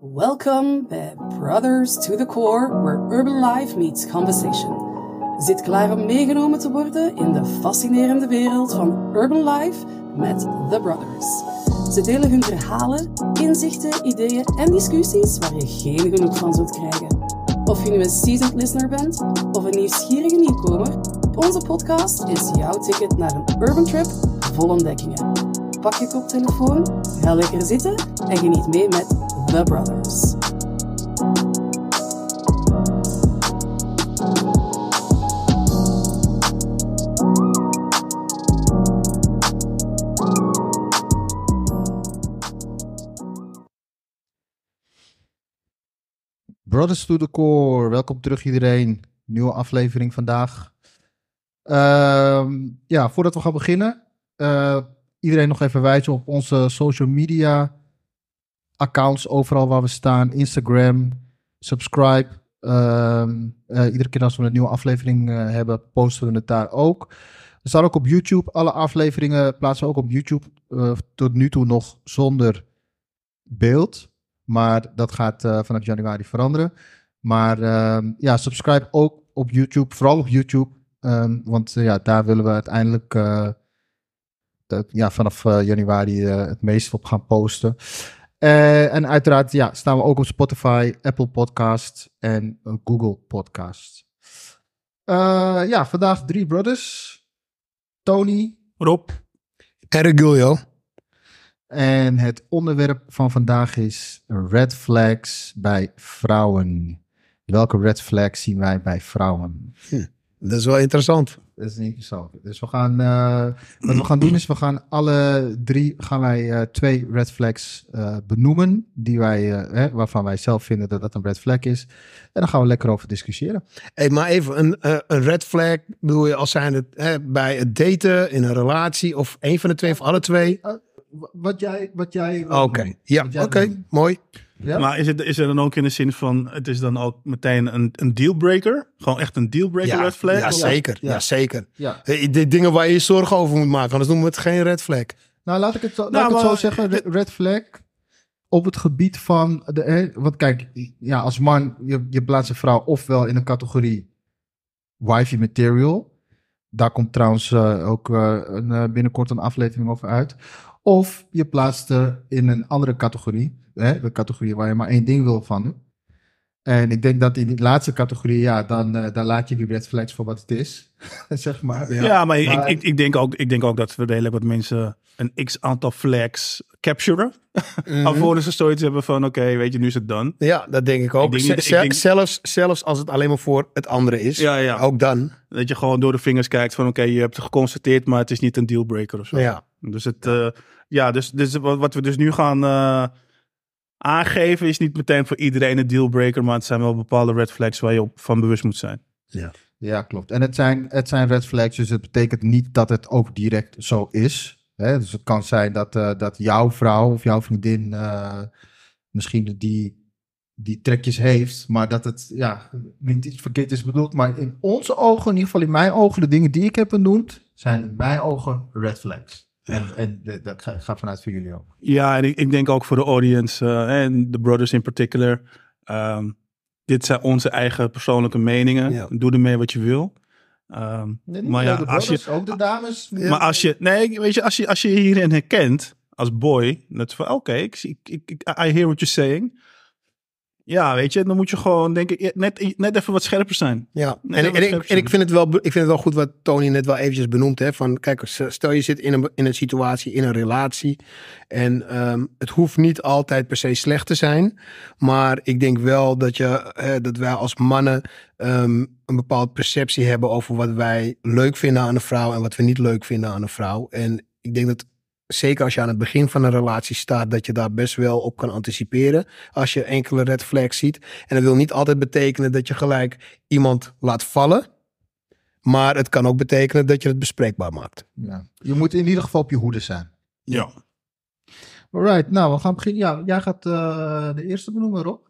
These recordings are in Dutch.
Welkom bij Brothers to the Core, where urban life meets conversation. Zit klaar om meegenomen te worden in de fascinerende wereld van urban life met The Brothers. Ze delen hun verhalen, inzichten, ideeën en discussies waar je geen genoeg van zult krijgen. Of je nu een seasoned listener bent of een nieuwsgierige nieuwkomer, onze podcast is jouw ticket naar een urban trip vol ontdekkingen. Pak je koptelefoon, ga lekker zitten en geniet mee met The Brothers. Brothers to the Core, welkom terug iedereen. Nieuwe aflevering vandaag. Ehm, ja, voordat we gaan beginnen, eh, iedereen nog even wijzen op onze social media accounts, overal waar we staan. Instagram, subscribe. Ehm, eh, iedere keer als we een nieuwe aflevering eh, hebben, posten we het daar ook. We staan ook op YouTube. Alle afleveringen plaatsen we ook op YouTube. eh, tot nu toe nog zonder beeld. Maar dat gaat vanaf januari veranderen. Maar ehm, ja, subscribe ook op YouTube. Vooral op YouTube. Ehm, want ja, daar willen we uiteindelijk dat- ja, vanaf januari het meest op gaan posten. Eh, en uiteraard ja, staan we ook op Spotify, Apple Podcast en eh, Google Podcast. Eh, ja, vandaag drie brothers. Tony. Rob. En Regulio. En het onderwerp van vandaag is red flags bij vrouwen. Welke red flags zien wij bij vrouwen? Dat is wel interessant. Dat is interessant. Dus we gaan, eh, wat we gaan doen is, we gaan alle drie, gaan wij eh, twee red flags eh, benoemen, die wij, hè, waarvan wij zelf vinden dat dat een red flag is. En dan gaan we lekker over discussiëren. Hey, maar even, een, een red flag bedoel je als zijn het hè, bij het daten, in een relatie of een van de twee of alle twee? Wat jij, wat jij. Oké, ja, oké, mooi. Ja? Maar is het, is er dan ook in de zin van, het is dan ook meteen een, een dealbreaker? Gewoon echt een dealbreaker Ja, red flag? ja, zeker. Ja. Ja, zeker. ja. Hey, de dingen waar je je zorgen over moet maken, anders noemen we het geen red flag. Nou, laat ik het zo, laat Nou, ik het zo zeggen. Re- Red flag op het gebied van... De, hè, want kijk, ja, als man, je, je plaatst een vrouw ofwel in een categorie wifey material. Daar komt trouwens eh, ook eh, een, eh, binnenkort een aflevering over uit. Of je plaatst haar in een andere categorie. Hè, de categorie waar je maar één ding wil van. En ik denk dat in die laatste categorie, ja, dan, eh, dan laat je die red flags voor wat het is. zeg maar. Ja, maar, Maar- ik, ik, ik, denk ook, ik denk ook dat we redelijk wat mensen een x aantal flags capturen. Mhm. Alvorens ze zoiets hebben van, oké, weet je, nu is het dan. Ja, dat denk ik ook. Ik denk niet- Z- ik denk- zelfs, zelfs als het alleen maar voor het andere is. Ja, ja. Ook dan. Dat je gewoon door de vingers kijkt van, oké, je hebt het geconstateerd, maar het is niet een dealbreaker of zo. Ja. Dus, het, eh, ja, dus, dus wat, we dus nu gaan eh, aangeven is niet meteen voor iedereen een dealbreaker, maar het zijn wel bepaalde red flags waar je op van bewust moet zijn. Ja, klopt. En het zijn, het zijn red flags, dus het betekent niet dat het ook direct zo is. Hè? Dus het kan zijn dat, eh, dat jouw vrouw of jouw vriendin eh, misschien die, die trekjes heeft, maar dat het ja, niet iets verkeerd is bedoeld. Maar in onze ogen, in ieder geval in mijn ogen, de dingen die ik heb benoemd, zijn in mijn ogen red flags. En, dat ga- gaat vanuit voor jullie ook. Ja, en ik, ik denk ook voor de audience eh, en de brothers in particular. ehm, dit zijn onze eigen persoonlijke meningen. Ja. Doe ermee wat je wil. Ehm, maar ja, als je, ook de dames. maar als je, nee, weet je, als je, als je hierin herkent als boy, dat is van, oké, ik, zie- ik, ik, I hear what you're saying. Ja, weet je, dan moet je gewoon, denk ik, net, net even wat scherper zijn. Ja, en, en, ik, en ik, vind het wel, ik vind het wel goed wat Tony net wel eventjes benoemd heeft. Van, kijk, stel je zit in een, in een situatie, in een relatie. En ehm, het hoeft niet altijd per se slecht te zijn. Maar ik denk wel dat, je, eh, dat wij als mannen ehm, een bepaalde perceptie hebben over wat wij leuk vinden aan een vrouw. En wat we niet leuk vinden aan een vrouw. En ik denk dat zeker als je aan het begin van een relatie staat, dat je daar best wel op kan anticiperen. Als je enkele red flags ziet. En dat wil niet altijd betekenen dat je gelijk iemand laat vallen. Maar het kan ook betekenen dat je het bespreekbaar maakt. Ja. Je moet in ieder geval op je hoede zijn. Ja. Alright, nou, we gaan beginnen. Ja, jij gaat eh, de eerste benoemen, Rob.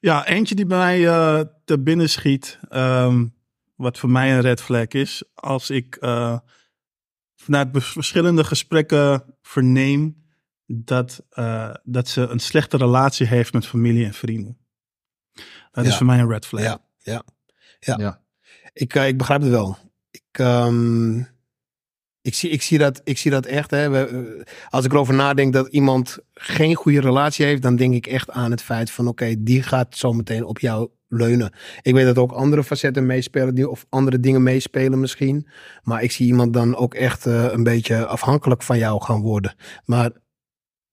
Ja, eentje die bij mij eh, te binnen schiet, ehm, wat voor mij een red flag is, als ik eh, vanuit verschillende gesprekken verneem dat, eh, dat ze een slechte relatie heeft met familie en vrienden. Dat is voor mij een red flag. Ja, ja. Ja. Ja. Ik, eh, ik begrijp het wel. Ik, ehm, ik, zie, ik, zie dat, ik zie dat echt. Hè. We, eh, als ik erover nadenk dat iemand geen goede relatie heeft, dan denk ik echt aan het feit van oké, die gaat zo meteen op jou leunen. Ik weet dat ook andere facetten meespelen, die, of andere dingen meespelen misschien. Maar ik zie iemand dan ook echt eh, een beetje afhankelijk van jou gaan worden. Maar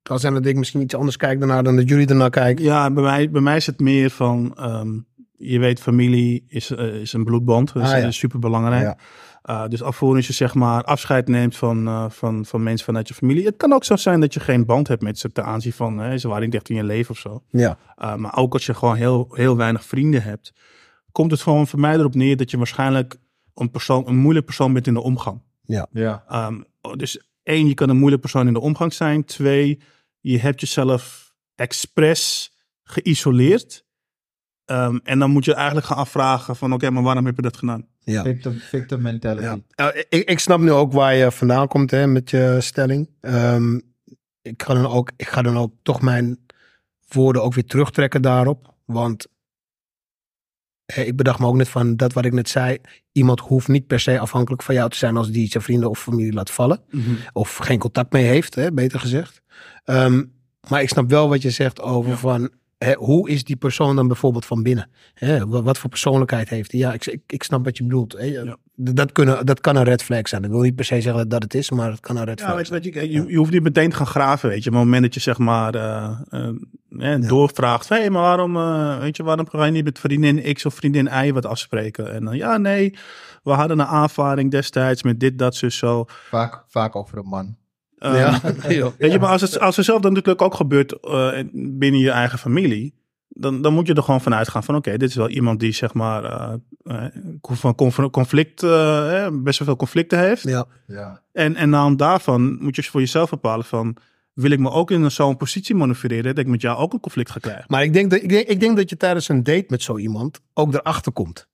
kan zijn dat ik misschien iets anders kijk daarna dan dat jullie ernaar kijken. Ja, bij mij, bij mij is het meer van, ehm, je weet, familie is, eh, is een bloedband. Dat is, Ah, ja. Ja. dus alvorens je zeg maar afscheid neemt van, eh, van, van mensen vanuit je familie. Het kan ook zo zijn dat je geen band hebt met ze ten aanzien van, hè, ze waren niet echt in je leven of zo. Ja. Uh, maar ook als je gewoon heel, heel weinig vrienden hebt, komt het gewoon voor mij erop neer dat je waarschijnlijk een, persoon, een moeilijk persoon bent in de omgang. Ja. Um, dus één, je kan een moeilijk persoon in de omgang zijn. Twee, je hebt jezelf expres geïsoleerd. Um, en dan moet je eigenlijk gaan afvragen van oké, maar waarom heb je dat gedaan? Ja. Victim, victim mentality. Ja. Nou, ik, ik snap nu ook waar je vandaan komt hè, met je stelling. Ehm, ik, ga dan ook, ik ga dan ook toch mijn woorden ook weer terugtrekken daarop. Want hè, ik bedacht me ook net van dat wat ik net zei. Iemand hoeft niet per se afhankelijk van jou te zijn als die zijn vrienden of familie laat vallen. Of geen contact mee heeft, hè, beter gezegd. Ehm, maar ik snap wel wat je zegt over van... Hè, hoe is die persoon dan bijvoorbeeld van binnen? Hè, wat, voor persoonlijkheid heeft hij? Ja, ik, ik, ik snap wat je bedoelt. Hè. Ja. Dat, kunnen, dat kan een red flag zijn. Dat wil niet per se zeggen dat dat het is, maar het kan een red Ja, flag weet zijn. weet je, je, je hoeft niet meteen te gaan graven, weet je. Maar op het moment dat je zeg maar eh, eh, eh, doorvraagt, hé, maar waarom, eh, weet je, waarom ga je niet met vriendin X of vriendin Y wat afspreken? En dan, ja, nee, we hadden een aanvaring destijds met dit, dat, zus, zo. Vaak, vaak over een man. Ehm, ja, joh. Weet je, maar als het, als het zelf dan natuurlijk ook gebeurt eh, binnen je eigen familie, dan, dan moet je er gewoon vanuit gaan van oké, dit is wel iemand die zeg maar eh, eh, van conf- conflict, best wel veel conflicten heeft. ja. Ja. En, en dan daarvan moet je voor jezelf bepalen van, wil ik me ook in zo'n positie manoeuvreren dat ik met jou ook een conflict ga krijgen? Maar ik denk, dat, ik, denk, ik denk dat je tijdens een date met zo iemand ook erachter komt.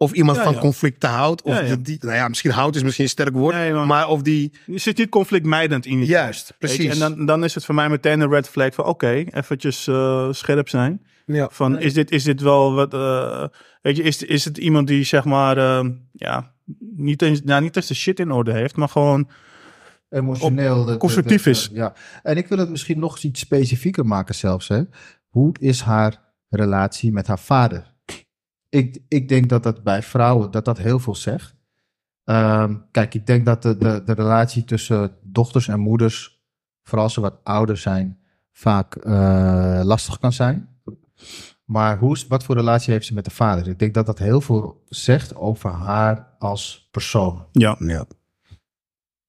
Of iemand Ja, van ja. conflicten houdt. Of Ja, ja. dat die, nou ja, misschien houdt is misschien een sterk woord. Nee, maar- maar of die... Je zit niet conflictmijdend in. je- Juist, precies. En dan, dan is het voor mij meteen een red flag van oké, eventjes eh, scherp zijn. ja. Van is dit, is dit wel wat, eh, weet je, is, is het iemand die zeg maar, eh, ja, niet eens, nou, niet eens de shit in orde heeft, maar gewoon, Emotioneel. constructief is. Ja. En ik wil het misschien nog iets specifieker maken zelfs. Hè. Hoe is haar relatie met haar vader? Ik, ik denk dat dat bij vrouwen dat dat heel veel zegt. Ehm, kijk, ik denk dat de, de, de relatie tussen dochters en moeders, vooral als ze wat ouder zijn, vaak eh, lastig kan zijn. Maar hoe wat voor relatie heeft ze met de vader? Ik denk dat dat heel veel zegt over haar als persoon. ja. ja.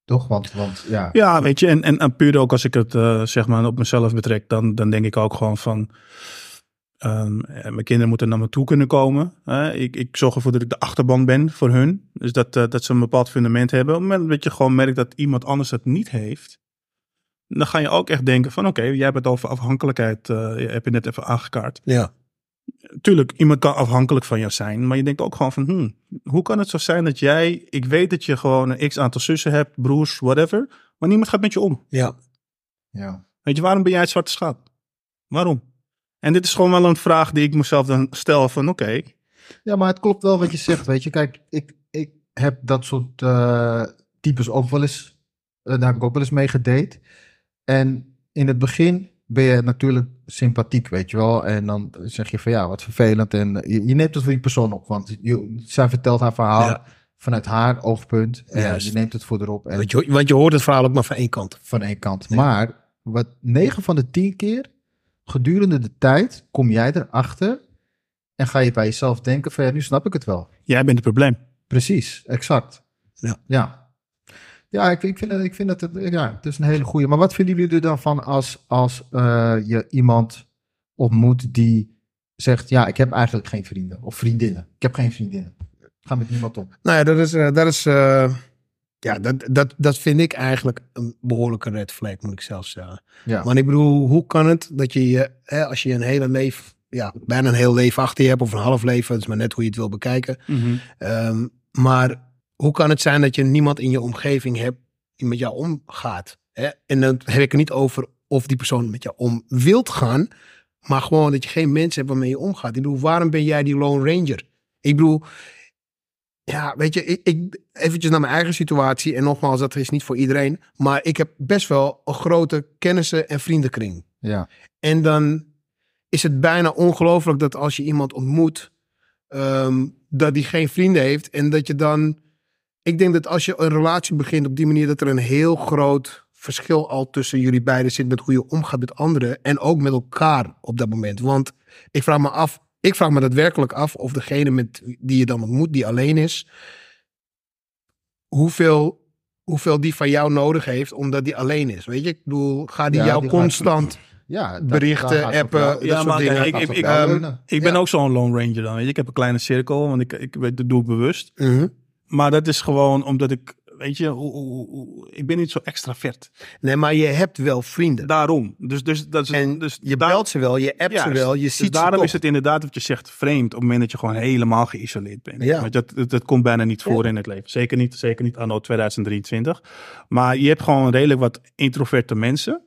Toch? Want, want ja. Ja, weet je, en, en, en puur ook als ik het eh, zeg maar op mezelf betrek, dan, dan denk ik ook gewoon van, ehm, eh, mijn kinderen moeten naar me toe kunnen komen. hè. ik, ik zorg ervoor dat ik de achterban ben voor hun. Dus dat, eh, dat ze een bepaald fundament hebben. Op het moment dat je gewoon merkt dat iemand anders dat niet heeft, dan ga je ook echt denken van, oké, jij hebt het over afhankelijkheid, eh, heb je net even aangekaart. ja. Tuurlijk, iemand kan afhankelijk van jou zijn, maar je denkt ook gewoon van, hmm, hoe kan het zo zijn dat jij, ik weet dat je gewoon een x aantal zussen hebt, broers, whatever, maar niemand gaat met je om. ja. ja. Weet je, waarom ben jij het zwarte schaap? Waarom? En dit is gewoon wel een vraag die ik mezelf dan stel van, oké, Ja, maar het klopt wel wat je zegt, weet je. Kijk, ik, ik heb dat soort eh, types ook wel eens, eh, daar heb ik ook wel eens mee gedate. En in het begin ben je natuurlijk sympathiek, weet je wel. En dan zeg je van ja, wat vervelend. En je, je neemt het voor die persoon op, want je, zij vertelt haar verhaal Ja. vanuit haar oogpunt. En Juist. je neemt het voor erop. En Want, je, want je hoort het verhaal ook maar van één kant. van één kant. Maar wat 9 van de 10 keer gedurende de tijd kom jij erachter en ga je bij jezelf denken van ja, nu snap ik het wel. jij bent het probleem. Precies, exact. Ja. Ja, ja ik, ik, vind het, ik vind het, ja, het is een hele goede. Maar wat vinden jullie er dan van als, als eh, je iemand ontmoet die zegt, ja, ik heb eigenlijk geen vrienden of vriendinnen. Ik heb geen vriendinnen. Ga met niemand om. Nou ja, dat is, eh, dat is eh, ja, dat, dat, dat vind ik eigenlijk een behoorlijke red flag, moet ik zelf zeggen. Ja. Want ik bedoel, hoe kan het dat je, je hè, als je een hele leven, ja, bijna een heel leven achter je hebt, of een half leven, dat is maar net hoe je het wil bekijken. Ehm, maar hoe kan het zijn dat je niemand in je omgeving hebt die met jou omgaat? Hè? En dan heb ik het niet over of die persoon met jou om wilt gaan. Maar gewoon dat je geen mensen hebt waarmee je omgaat. Ik bedoel, waarom ben jij die Lone Ranger? Ik bedoel, ja, weet je, ik, ik, eventjes naar mijn eigen situatie. En nogmaals, dat is niet voor iedereen. Maar ik heb best wel een grote kennissen- en vriendenkring. Ja. En dan is het bijna ongelooflijk dat als je iemand ontmoet, ehm, dat die geen vrienden heeft. En dat je dan. Ik denk dat als je een relatie begint op die manier, dat er een heel groot verschil al tussen jullie beiden zit met hoe je omgaat met anderen. En ook met elkaar op dat moment. Want ik vraag me af, ik vraag me daadwerkelijk af of degene met die je dan ontmoet, die alleen is, hoeveel, hoeveel die van jou nodig heeft, omdat die alleen is. Weet je, ik bedoel, ga die Ja, jou die gaat- constant. Ja, dat- Berichten, daar appen, dat Ja, soort maar dingen. ik, ik, ik, ehm, ik ben Ja. ook zo'n Lone Ranger dan. Weet je. Ik heb een kleine cirkel, want ik, ik, weet- dat doe ik bewust. Mhm. Maar dat is gewoon omdat ik, weet je, hoe- hoe- hoe- ik ben niet zo extravert. Nee, maar je hebt wel vrienden. Daarom. Dus, dus, dat is, En dus je daar- belt ze wel, je appt ze wel, je Dus ziet ze daarom toch. is het inderdaad wat je zegt vreemd op het moment dat je gewoon helemaal geïsoleerd bent. Ja. Want dat, dat, dat komt bijna niet voor Ja. in het leven. Zeker niet, zeker niet anno 2023. Maar je hebt gewoon redelijk wat introverte mensen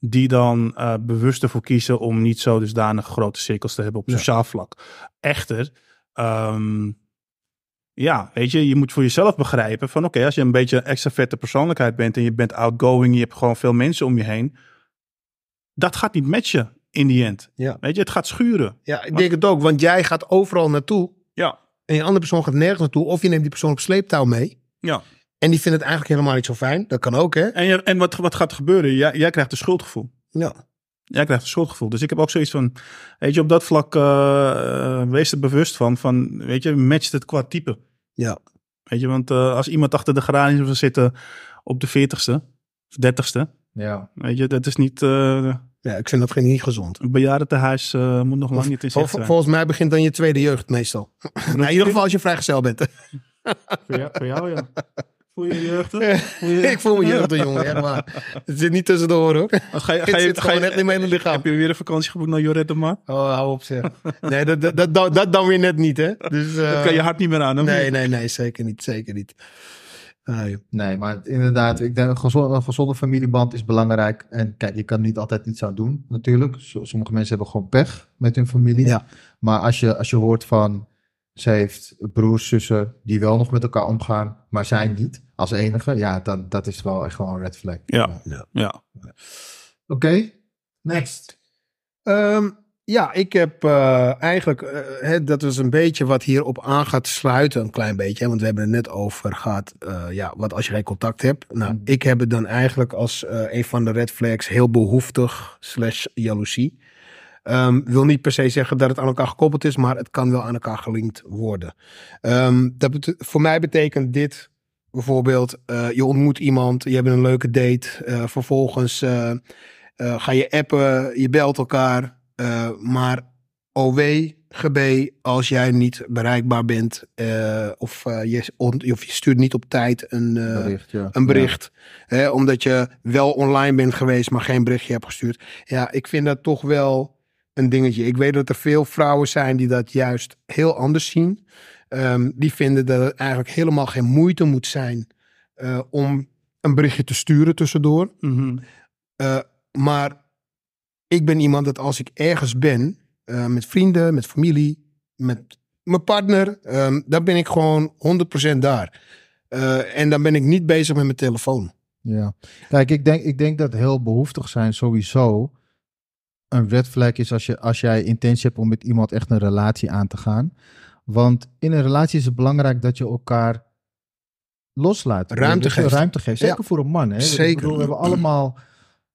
die dan eh, bewust ervoor kiezen om niet zo dusdanig grote cirkels te hebben op Ja. sociaal vlak. Echter, ehm, ja, weet je, je moet voor jezelf begrijpen van oké, als je een beetje een extraverte persoonlijkheid bent en je bent outgoing, je hebt gewoon veel mensen om je heen, dat gaat niet matchen in die end. Ja. Weet je, het gaat schuren. Ja, ik denk het ook, want jij gaat overal naartoe Ja, en je andere persoon gaat nergens naartoe. Of je neemt die persoon op sleeptouw mee ja. en die vindt het eigenlijk helemaal niet zo fijn. Dat kan ook, hè? En, je, en wat, wat gaat er gebeuren? Jij, jij krijgt een schuldgevoel. Ja. Jij krijgt een schuldgevoel. Dus ik heb ook zoiets van, weet je, op dat vlak eh, eh, wees er bewust van, van, weet je, matcht het qua type. Ja. Weet je, want eh, als iemand achter de garage zou zitten op de 40ste, of 30ste, Ja. weet je, dat is niet, eh, Ja, ik vind dat geen niet gezond. een bejaardentehuis eh moet nog lang niet in zicht zijn. volgens mij begint dan je tweede jeugd meestal. nou, in ieder geval als je vrijgezel bent. Voor jou, voor jou ja. Voel je ik voel me jeugdig, jongen. Echt waar. Het zit niet tussendoor, hoor. Als Ga je, Het ga je, zit ga gewoon je, echt in mijn hele lichaam. heb je weer een vakantie geboekt naar Jorette Mar? Oh, hou op, zeg. Nee, dat, dat, dat, dan weer net niet, hè? Dus, eh, Dat kan je hart niet meer aan. hè? Nee, nee, nee, zeker niet. Zeker niet. Joh. Nee, maar inderdaad, ik denk een gezonde, een gezonde familieband is belangrijk. En kijk, je kan niet altijd iets aan doen, natuurlijk. Sommige mensen hebben gewoon pech met hun familie. Ja. Maar als je, als je hoort van, ze heeft broers, zussen die wel nog met elkaar omgaan, maar zij niet als enige, ja, dan dat is wel echt wel een red flag. Ja. Ja. Oké, next. Ehm, ja, ik heb eh, eigenlijk, eh, hè, dat is een beetje wat hierop aan gaat sluiten, een klein beetje. Hè, want we hebben het net over gehad, eh, ja, wat als je geen contact hebt. Nou, Mhm. ik heb het dan eigenlijk als een van de red flags heel behoeftig slash jaloezie. Ehm, wil niet per se zeggen dat het aan elkaar gekoppeld is, maar het kan wel aan elkaar gelinkt worden. Ehm, dat voor mij betekent dit bijvoorbeeld, eh, je ontmoet iemand, je hebt een leuke date, eh, vervolgens eh, ga je appen, je belt elkaar, maar OW, GB, als jij niet bereikbaar bent of, je, of je stuurt niet op tijd een, Bericht, ja. een bericht. Hè, omdat je wel online bent geweest, maar geen berichtje hebt gestuurd. Ja, ik vind dat toch wel een dingetje. Ik weet dat er veel vrouwen zijn die dat juist heel anders zien. Ehm, die vinden dat het eigenlijk helemaal geen moeite moet zijn eh, om een berichtje te sturen tussendoor. Mhm. Eh, maar ik ben iemand dat als ik ergens ben, eh, met vrienden, met familie, met mijn partner, ehm, dan ben ik gewoon 100% daar. En dan ben ik niet bezig met mijn telefoon. Ja. Kijk, ik denk, ik denk dat heel behoeftig zijn sowieso een red flag is als, je, als jij intentie hebt om met iemand echt een relatie aan te gaan. Want in een relatie is het belangrijk dat je elkaar loslaat. Ruimte geeft. Ruimte geeft. Zeker Ja. voor een man. Hè? Zeker. Bedoel, we hebben allemaal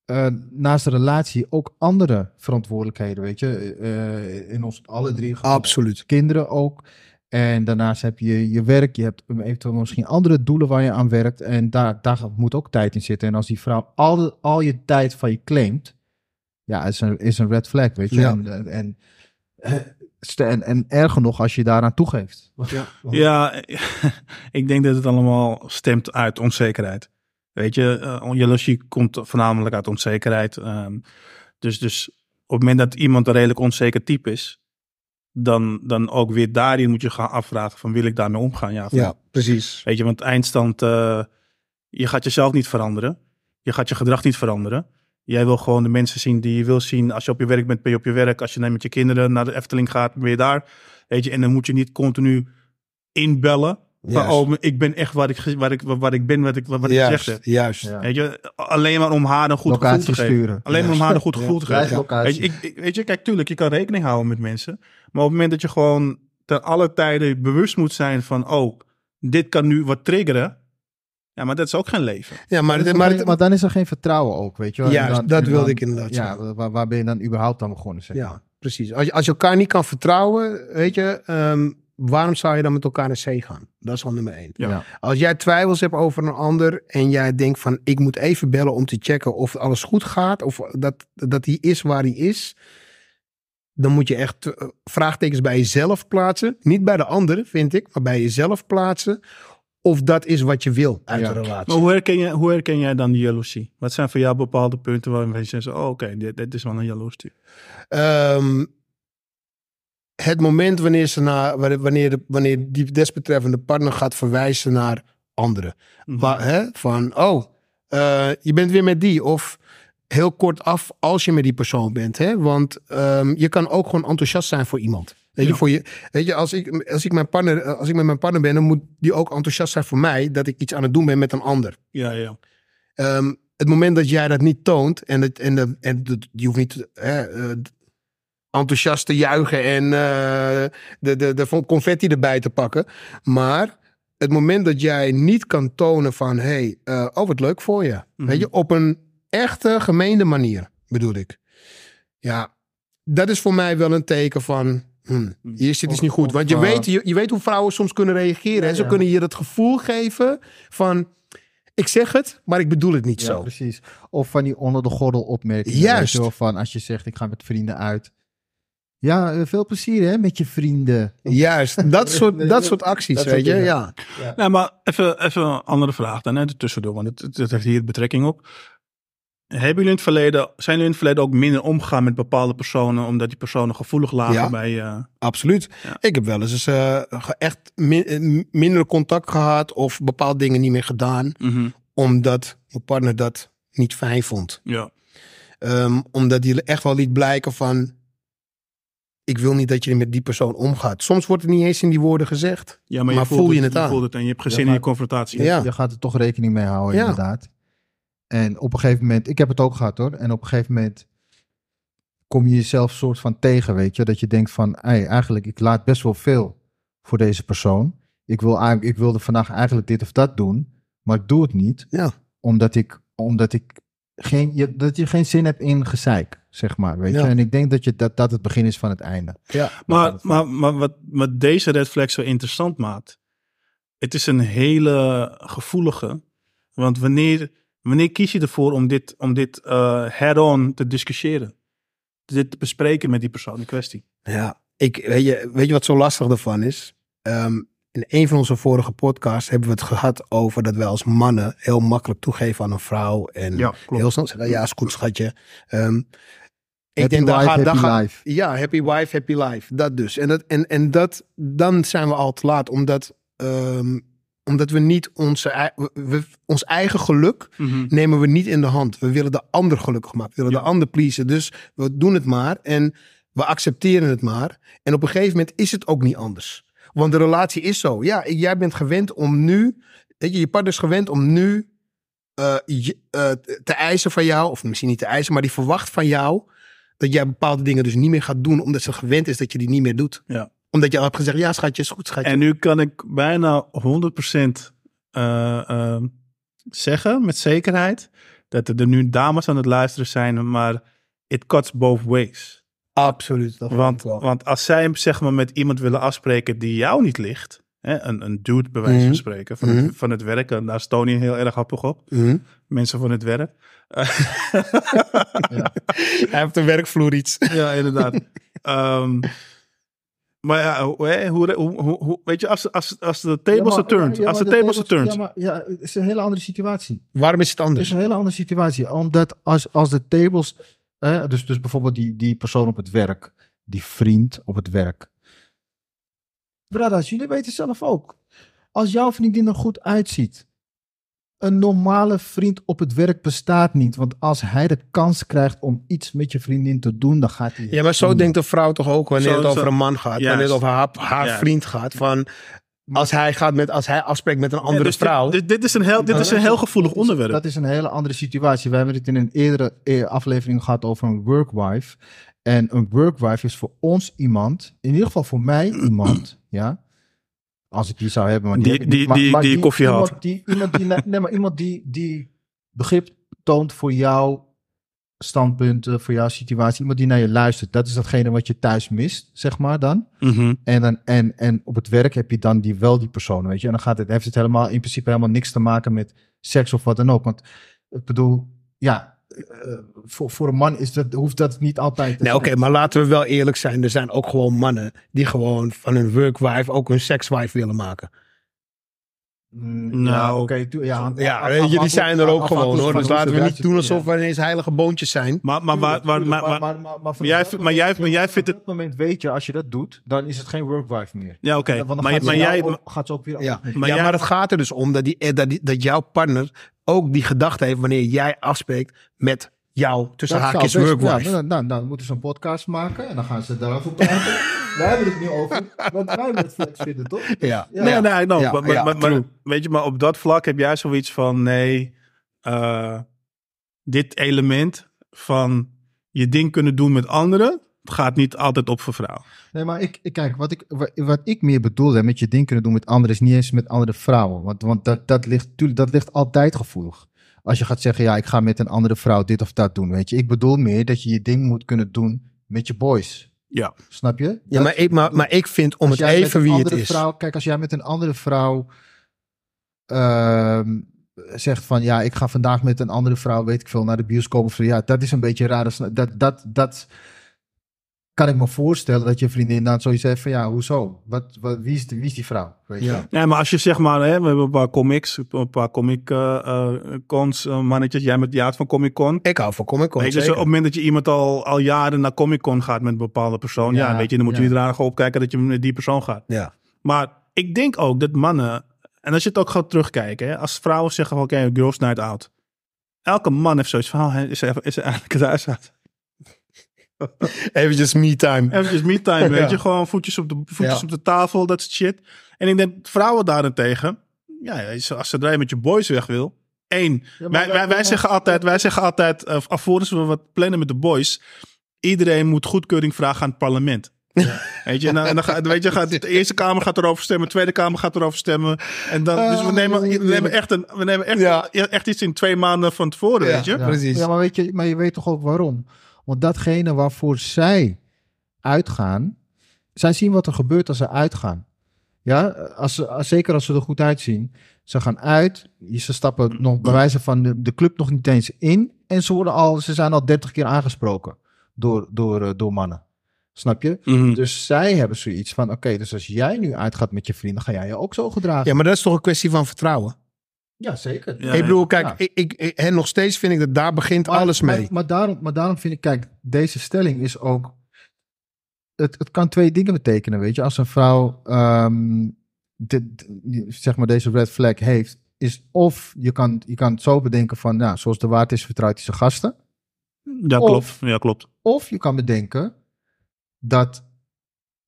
eh, naast de relatie ook andere verantwoordelijkheden, weet je. Eh, in ons alle drie. Absoluut. kinderen ook. En daarnaast heb je je werk, je hebt eventueel misschien andere doelen waar je aan werkt. En daar, daar moet ook tijd in zitten. En als die vrouw al, al je tijd van je claimt, ja, is een, is een red flag, weet je. Ja. En, en, en, en, erger nog als je daaraan toegeeft. Ja. Ja, ik denk dat het allemaal stemt uit onzekerheid. Weet je, uh, jaloezie komt voornamelijk uit onzekerheid. Um, dus, dus op het moment dat iemand een redelijk onzeker type is, dan, dan ook weer daarin moet je gaan afvragen van wil ik daarmee omgaan? Ja, Ja, precies. Weet je, want eindstand, uh, je gaat jezelf niet veranderen. Je gaat je gedrag niet veranderen. Jij wil gewoon de mensen zien die je wil zien. Als je op je werk bent, ben je op je werk. Als je dan met je kinderen naar de Efteling gaat, ben je daar. Weet je, en dan moet je niet continu inbellen. Oh, ik ben echt waar ik, waar ik, waar ik ben, wat ik, wat ik gezegd Juist, heb. juist. Ja. Weet je, alleen maar om haar een goed gevoel te geven. sturen. Alleen maar om haar een goed Ja. gevoel te geven. Weet je, ik- weet je, kijk, tuurlijk, je kan rekening houden met mensen. Maar op het moment dat je gewoon ten alle tijden bewust moet zijn van, oh, dit kan nu wat triggeren. Ja, maar dat is ook geen leven. Ja, maar, Maar, maar, dan is er geen vertrouwen ook, weet je wel. Dan- dat wilde dan- ik inderdaad Ja, zeggen. waar, waar ben je dan überhaupt aan begonnen, zeg maar. ja, precies. Als je, als je elkaar niet kan vertrouwen, weet je, ehm, waarom zou je dan met elkaar naar zee gaan? Dat is al nummer één. Ja. Ja. Als jij twijfels hebt over een ander en jij denkt van ik moet even bellen om te checken of alles goed gaat of dat, dat hij is waar hij is, dan moet je echt eh, vraagtekens bij jezelf plaatsen. Niet bij de ander, vind ik, maar bij jezelf plaatsen. Of dat is wat je wil uit Ja. een relatie. Maar hoe herken, je, hoe herken jij dan die jaloezie? Wat zijn voor jou bepaalde punten waarin je zegt, oh, oké, dit, dit is wel een jaloers type. Ehm, het moment wanneer, ze naar, wanneer, wanneer, de, wanneer die desbetreffende partner gaat verwijzen naar anderen. Mhm. Wa- hè? Van, oh, eh, je bent weer met die. Of heel kort af als je met die persoon bent. Hè? Want ehm, je kan ook gewoon enthousiast zijn voor iemand. Weet je, Ja. voor je, weet je als, ik, als, ik mijn partner, als ik met mijn partner ben, dan moet die ook enthousiast zijn voor mij dat ik iets aan het doen ben met een ander. Ja, ja. Ehm, het moment dat jij dat niet toont en, het, en, de, en de, je hoeft niet hè, eh, enthousiast te juichen en eh, de, de, de confetti erbij te pakken. Maar het moment dat jij niet kan tonen van, hey, eh, oh wat leuk voor je. Mhm. Weet je, op een echte gemeende manier bedoel ik. Ja, dat is voor mij wel een teken van, hmm, hier zit iets niet goed. Want je, eh, weet, je, je weet hoe vrouwen soms kunnen reageren. Ze ja. kunnen je dat gevoel geven van, ik zeg het, maar ik bedoel het niet Ja, zo. precies. Of van die onder de gordel opmerkingen. Juist. wel, van als je zegt, ik ga met vrienden uit. Ja, eh, veel plezier hè, met je vrienden. Juist, dat soort, dat soort acties, Dat weet je. Ja. Nou, maar even, even een andere vraag dan, hè, tussendoor, want het, het heeft hier betrekking op. Hebben jullie in het verleden, zijn jullie in het verleden ook minder omgegaan met bepaalde personen, omdat die personen gevoelig lagen Ja. bij eh Absoluut. Ja. Ik heb wel eens eh, ge- echt min- eh, minder contact gehad of bepaalde dingen niet meer gedaan, mhm, omdat mijn partner dat niet fijn vond. ja. Ehm, omdat hij echt wel liet blijken van, ik wil niet dat je met die persoon omgaat. Soms wordt het niet eens in die woorden gezegd. ja, maar, Maar je voelt voel je het je aan? voelt het en je hebt geen Ja, zin in die confrontatie. Ja. Je gaat er toch rekening mee houden, Ja. inderdaad. En op een gegeven moment, ik heb het ook gehad hoor. En op een gegeven moment kom je jezelf soort van tegen, weet je. Dat je denkt van, hey, eigenlijk, ik laat best wel veel voor deze persoon. Ik, wil, eigenlijk- ik wilde vandaag eigenlijk dit of dat doen, maar ik doe het niet. Ja. Omdat ik, omdat ik geen, je, dat je geen zin hebt in gezeik, zeg maar, weet Ja. je. En ik denk dat, je, dat dat het begin is van het einde. Ja. Maar, maar, maar wat, wat deze red flag zo interessant maakt, het is een hele gevoelige. Want wanneer, wanneer kies je ervoor om dit, om dit eh, head-on te discussiëren? Dit te bespreken met die persoon in kwestie? Ja, ik, weet, je, weet je wat zo lastig ervan is? Ehm, in een van onze vorige podcasts hebben we het gehad over dat wij als mannen heel makkelijk toegeven aan een vrouw. En heel snel zeggen, ja, is goed schatje. Ehm, ik Happy denk, wife, daar happy gaat- life. Ja, happy wife, happy life. Dat dus. En, dat, en, en dat, dan zijn we al te laat, omdat, ehm, omdat we niet onze, we- ons eigen geluk nemen we niet in de hand. We willen de ander gelukkig maken. We willen Ja. de ander pleasen. Dus we doen het maar en we accepteren het maar. En op een gegeven moment is het ook niet anders. Want de relatie is zo. Ja, jij bent gewend om nu... Weet je, je partner is gewend om nu eh, je- eh, te eisen van jou. Of misschien niet te eisen, maar die verwacht van jou... dat jij bepaalde dingen dus niet meer gaat doen... omdat ze gewend is dat je die niet meer doet. Ja. Omdat je al hebt gezegd, ja schatje, is goed schatje. En nu kan ik bijna 100% eh, ehm, zeggen met zekerheid dat er nu dames aan het luisteren zijn, maar it cuts both ways. Absoluut. Dat Want, want als zij zeg maar met iemand willen afspreken die jou niet ligt, hè, een, een dude bij wijze Mhm. van spreken, van, Mhm. het, van het werk, en daar is Tony heel erg happig op, Mhm. mensen van het werk. Hij heeft een werkvloer iets. ja, inderdaad. Ehm, maar ja, hoe, hoe, hoe, weet je, als, als, als de tables are turned, als de tables are turned, Ja, maar ja, het is een hele andere situatie. Waarom is het Het anders? is een hele andere situatie. Omdat als, als de tables. eh, dus, dus bijvoorbeeld die, die persoon op het werk. Die vriend op het werk. Bradas, jullie weten zelf ook. Als jouw vriendin er goed uitziet. Een normale vriend op het werk bestaat niet. Want als hij de kans krijgt om iets met je vriendin te doen, dan gaat hij. Ja, maar zo doen. denkt een vrouw toch ook wanneer Zo- het over zo- een man gaat. Juist. Wanneer het over haar, vriend gaat. Van, als hij, gaat met, als hij afspreekt met een andere Ja, dus dit- vrouw. Dit, dit is een heel, dit is een heel gevoelig Dat is- onderwerp. Dat is een hele andere situatie. We hebben het in een eerdere eh, aflevering gehad over een workwife. En een workwife is voor ons iemand, in ieder geval voor mij iemand, ja. Als ik die zou hebben. Maar die, Die- heb die- Maar- die- maar die koffie iemand haalt. Die, iemand die, nee, maar iemand die, die begrip toont voor jouw standpunten, voor jouw situatie. Iemand die naar je luistert. Dat is datgene wat je thuis mist, zeg maar dan. Mhm. En, dan, en, en op het werk heb je dan die, wel die persoon, weet je. En dan gaat het, heeft het helemaal, in principe helemaal niks te maken met seks of wat dan ook. Want ik bedoel, ja, eh, voor, voor een man is dat, hoeft dat niet altijd te Nee, oké, zijn. maar laten we wel eerlijk zijn. Er zijn ook gewoon mannen die gewoon van hun workwife ook een sexwife willen maken. Mm, Nou, ja, oké. ja, Ja, af- weet je, die afhankelijk- zijn er ook gewoon hoor. Dus laten we niet doen alsof we ineens heilige boontjes zijn. Maar, maar, maar, maar, maar, maar, jij- maar jij- maar jij vindt het- Op dat moment weet je, als je dat doet, dan is het geen workwife meer. ja, oké. Maar, maar jij, gaat ze ook weer Ja, Maar ja, jij- maar het gaat er dus om dat, die, dat, die, dat jouw partner ook die gedachte heeft wanneer jij afspreekt met jou tussen Dat haakjes workwife. Ja, dan, moeten ze een podcast maken en dan gaan ze daarover praten. wij hebben het nu over wat wij met flex vinden, toch? Ja. Ja. Nee, nee, no, Ja, maar, maar- ja, maar- maar- true. weet je, maar op dat vlak heb jij zoiets van, nee, eh, dit element van je ding kunnen doen met anderen, gaat niet altijd op voor vrouw. Nee, maar ik, ik- kijk, wat ik, wa- wat ik meer bedoelde met je ding kunnen doen met anderen, is niet eens met andere vrouwen. Want, want dat, dat, ligt, tuurlijk, dat ligt altijd gevoelig. Als je gaat zeggen, ja, ik ga met een andere vrouw dit of dat doen, weet je. Ik bedoel meer dat je je ding moet kunnen doen met je boys. Ja. Snap je? Ja, Dat- maar ik, maar, maar ik vind om het even wie het andere is. Vrouw, kijk, als jij met een andere vrouw ehm, zegt van ja, ik ga vandaag met een andere vrouw, weet ik veel, naar de bioscoop of zo. Ja, dat is een beetje raar. Dat, dat, dat, dat kan ik me voorstellen dat je vriendin dan zoiets heeft van ja, hoezo? Wat, wat, wie, is die, wie is die vrouw? Weet je? Ja. Nee, maar als je zeg maar, hè, we hebben een paar comics, een paar comic eh, eh, cons, eh, mannetjes, jij met Jaad van Comic Con. Ik hou van Comic Con. Weet je, dus op het moment dat je iemand al, al jaren naar Comic Con gaat met een bepaalde persoon, ja, Ja, weet je, dan moet je ja. niet raar opkijken dat je met die persoon gaat. Ja. Maar ik denk ook dat mannen, en als je het ook gaat terugkijken, hè, als vrouwen zeggen van oké, girls night out. Elke man heeft zoiets van, oh, is er, is er eigenlijk het huis uit? Eventjes me time. Eventjes me time, weet Ja. je, gewoon voetjes op de, voetjes Ja. op de tafel, dat soort shit. En ik denk, vrouwen daarentegen, ja, als ze je met je boys weg wil, één. Ja, wij, wij, wij zeggen altijd, wij zeggen altijd, uh, alvorens we wat plannen met de boys, iedereen moet goedkeuring vragen aan het parlement. Weet je, en dan, en dan gaat, weet je, gaat, de Eerste Kamer gaat erover stemmen, de Tweede Kamer gaat erover stemmen. En dan, dus we Ah, nemen, we nemen, echt, een, we nemen echt, Ja. echt iets in twee maanden van tevoren, Ja. weet je. Ja. Precies. Ja, maar, weet je, maar je weet toch ook waarom? Want datgene waarvoor zij uitgaan, zij zien wat er gebeurt als ze uitgaan. Ja, als ze, als- zeker als ze er goed uitzien. Ze gaan uit, ze stappen nog bij wijze van de, de club nog niet eens in. En ze, worden al, ze zijn al dertig keer aangesproken door, door, eh, door mannen. Snap je? Mhm. Dus zij hebben zoiets van, oké, dus als jij nu uitgaat met je vrienden, ga jij je ook zo gedragen. Ja, maar dat is toch een kwestie van vertrouwen. Ja, zeker. Ja, ik bedoel, kijk, Ja. ik, ik, ik- en nog steeds vind ik dat daar begint alles mee. Maar, maar, daarom, maar daarom vind ik, kijk, deze stelling is ook. Het, het kan twee dingen betekenen, weet je. Als een vrouw, ehm, dit, zeg maar, deze red flag heeft, is of je kan, je kan het zo bedenken van, nou, zoals de waard is, vertrouwt hij zijn gasten. Ja, Of- klopt. Ja, klopt. Of je kan bedenken dat,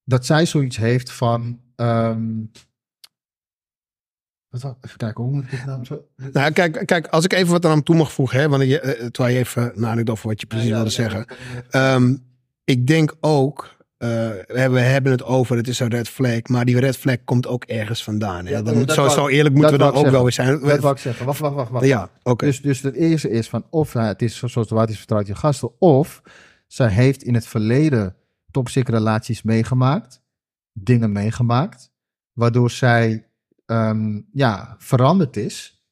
dat zij zoiets heeft van. ehm, wat, even kijken, hoe moet ik dit nou zo. Nou, kijk, kijk, als ik even wat aan toe mag voegen, hè, want je, eh, terwijl je even nadenkt over wat je precies Ja, wilde ja, zeggen. ja. Ehm, ik denk ook, eh, we hebben- het over, het is een red flag, maar die red flag komt ook ergens vandaan. Hè? Ja, Dan, dat zo, zo eerlijk moeten we dan ook wel weer zijn. Dat wou ik zeggen. Wacht, wacht, wacht. wacht. ja, oké. Dus, dus het eerste is van of hij- het is zo- zoals de waard is vertrouwt je gasten, of zij heeft in het verleden toxic relaties meegemaakt, dingen meegemaakt, waardoor zij ehm, ja, veranderd is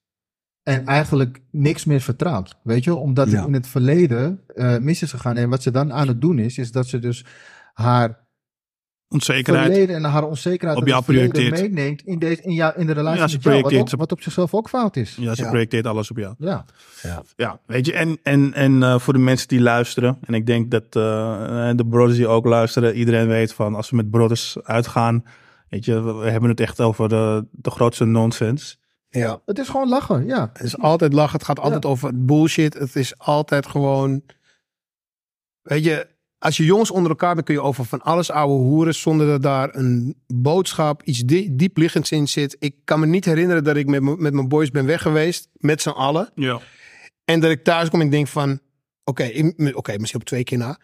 en eigenlijk niks meer vertrouwt. Weet je, omdat Ja. het in het verleden eh, mis is gegaan. En wat ze dan aan het doen is, is dat ze dus haar Onzekerheid. verleden en haar onzekerheid Op jou projecteert. meeneemt in, deze, in, jou, in de relatie Ja, ze met jou, wat, projecteert. ook- wat op zichzelf ook fout is. Ja, ze Ja. projecteert alles op jou. Ja. Ja, weet je, en, en, en eh, voor de mensen die luisteren, en ik denk dat eh, de brothers die ook luisteren, iedereen weet van als we met brothers uitgaan, weet je, we, hebben het echt over de, de grootste nonsens. Ja. Het is gewoon lachen, ja. Het is altijd lachen. Het gaat altijd over bullshit. Het is altijd gewoon. Weet je, als je jongens onder elkaar bent, kun je over van alles ouwe hoeren. zonder dat daar een boodschap, iets die, diepliggends in zit. Ik kan me niet herinneren dat ik met, met mijn boys ben weg geweest. met z'n allen. Ja. En dat ik thuis kom en ik denk van. Oké, oké, misschien op twee keer na.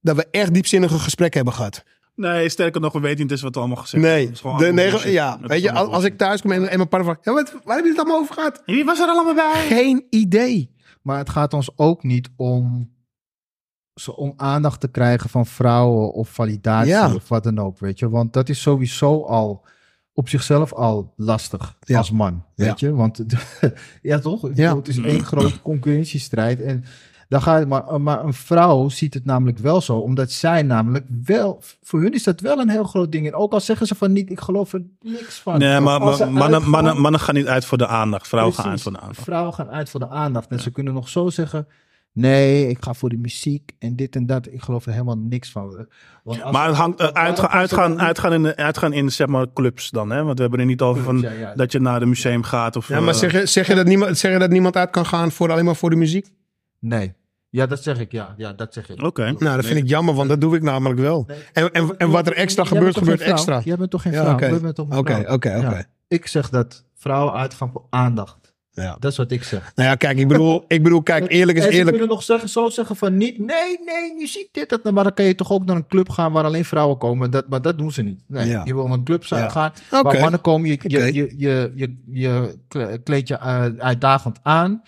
Dat we echt diepzinnige gesprekken hebben gehad. Nee, sterker nog, we weten niet eens wat er allemaal gezegd Nee, is. Gewoon de, negen, ja, weet je, als, als ik thuis kom en, en mijn partner vraagt, ja, wat, waar hebben jullie het allemaal over gehad? Wie was er allemaal bij? Geen idee. Maar het gaat ons ook niet om, zo- om aandacht te krijgen van vrouwen of validatie Ja. of wat dan ook, weet je. Want dat is sowieso al op zichzelf al lastig Ja. als man, weet je. Want ja, toch? Ja. Het is één grote concurrentiestrijd en dan ga je, maar, maar een vrouw ziet het namelijk wel zo, omdat zij namelijk wel, voor hun is dat wel een heel groot ding. En ook al zeggen ze van niet, ik geloof er niks van. Nee, maar, mannen, uitgaan- mannen, mannen gaan niet uit voor de aandacht. Vrouwen gaan uit voor de aandacht. Vrouwen gaan uit voor de aandacht. En ze kunnen nog zo zeggen. Nee, ik ga voor de muziek en dit en dat. Ik geloof er helemaal niks van. Want Maar het hangt waarom uitgaan, uitgaan, uitgaan, in, de- uitgaan in zeg maar clubs dan, hè? Want we hebben er niet over van Ja, ja. dat je naar een museum gaat of. Ja, maar eh, zeg je, zeg, je dat niemand, zeg je dat niemand uit kan gaan voor alleen maar voor de muziek? Nee. Ja, dat zeg ik. Ja, ja dat zeg ik. Oké. Nou, dat vind ik jammer, want dat doe ik namelijk wel. Nee. En, en, en wat er extra gebeurt, gebeurt extra. Jij bent toch geen vrouw? oké. Oké, oké. Ik zeg dat vrouwen uitgaan voor aandacht. Ja. Dat is wat ik zeg. Nou ja, kijk, ik bedoel, ik bedoel, kijk, eerlijk is en ze eerlijk. kunnen nog zeggen, zo zeggen van niet, nee, nee, muziek, dit, dat. Maar dan kan je toch ook naar een club gaan waar alleen vrouwen komen. Dat, maar dat doen ze niet. Nee, Ja. je wil naar een club zijn- Ja. gaan waar mannen komen. Je, je, je, je, je, je kle- kleed je eh, uitdagend aan.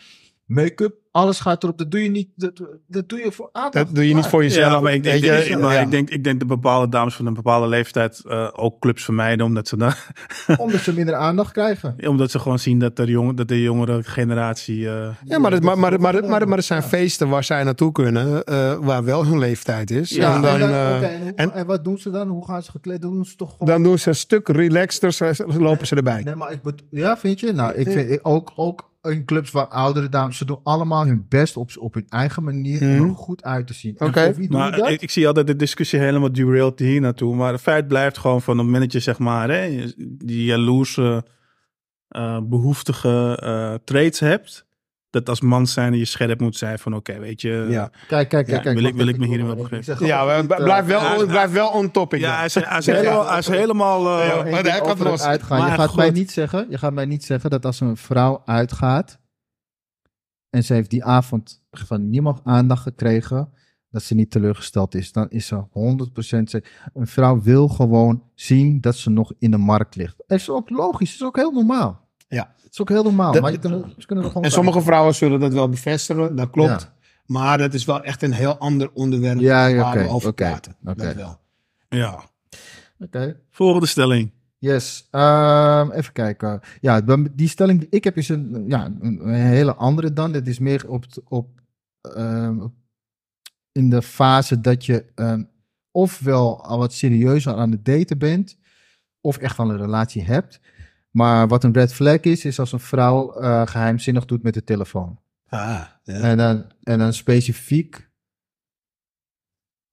Make-up, alles gaat erop. Dat doe je niet, dat, dat doe je voor aandacht. Dat doe je niet voor jezelf. Ja, maar ik denk, Weet je, ik, maar ja. ik, denk, ik denk dat bepaalde dames van een bepaalde leeftijd eh, ook clubs vermijden, omdat ze, dan, Omdat ze minder aandacht krijgen. omdat ze gewoon zien dat, er jongen, dat de jongere generatie. eh, Ja, maar, het, maar, maar, maar, maar, maar er zijn feesten waar zij naartoe kunnen, eh, waar wel hun leeftijd is. Ja, en, dan, en, dan- oké, en, hoe- en- en wat doen ze dan? Hoe gaan ze gekleed? Dan doen ze toch gewoon... dan doen ze een stuk relaxter, lopen ze erbij. Nee, maar ik bedoel, ja, vind je? Nou, ik vind ik ook, ook in clubs waar oudere dames, ze doen allemaal hun best op, op hun eigen manier om Mhm. er goed uit te zien. En Oké. Maar dat? ik, ik zie altijd de discussie helemaal derailed hier naartoe. Maar het feit blijft gewoon van op het moment dat je zeg maar hè, die jaloerse, eh, behoeftige eh, traits hebt. Dat als man zijn je scherp moet zijn van oké, weet je. Ja. Kijk, kijk, kijk. Ja, wil ik- wil ik me hierin wel begrijpen? Ja, ook maar niet, b- eh, blijf wel, hij- blijf wel on topic. Ja, hij is, hij is helemaal, hij is helemaal eh, Ja, hij kan los. uitgaan. Maar je gaat mij niet zeggen, je gaat mij niet zeggen dat als een vrouw uitgaat en ze heeft die avond van niemand aandacht gekregen, dat ze niet teleurgesteld is. Dan is ze 100% ze- Een vrouw wil gewoon zien dat ze nog in de markt ligt. Is ook logisch, het is ook heel normaal. Ja. Het is ook heel normaal. Dat- maar je kunnen, ze kunnen er gewoon En sommige vrouwen zullen dat wel bevestigen, dat klopt. Ja. Maar dat is wel echt een heel ander onderwerp Ja, ja, waar we oké, over oké, praten. oké. Dat wel. ja. Oké. Volgende stelling. Yes. Ehm, even kijken. Ja, die stelling die ik heb is een, ja, een, hele andere dan. Dit is meer op, het- op ehm, in de fase dat je ehm, ofwel al wat serieuzer aan het daten bent, of echt al een relatie hebt. Maar wat een red flag is, is als een vrouw eh, geheimzinnig doet met de telefoon. Ah, ja. En, dan, en dan specifiek,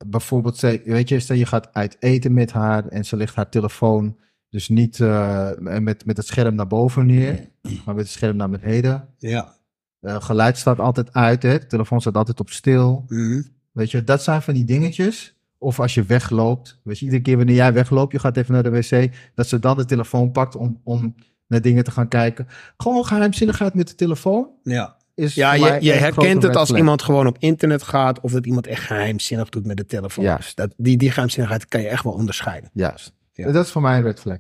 bijvoorbeeld, weet je, stel je gaat uit eten met haar en ze legt haar telefoon dus niet eh, met, met het scherm naar boven neer, maar met het scherm naar beneden. ja. Eh, geluid staat altijd uit, hè? de telefoon staat altijd op stil. Mhm. Weet je, dat zijn van die dingetjes. Of als je wegloopt, je, iedere keer wanneer jij wegloopt, je gaat even naar de wc, dat ze dan de telefoon pakt om, om naar dingen te gaan kijken. Gewoon geheimzinnigheid met de telefoon ja. is Ja, je, je herkent het als iemand gewoon op internet gaat of dat iemand echt geheimzinnig doet met de telefoon. Juist. Dat, die, die geheimzinnigheid kan je echt wel onderscheiden. Juist. Ja. Dat is voor mij een red flag.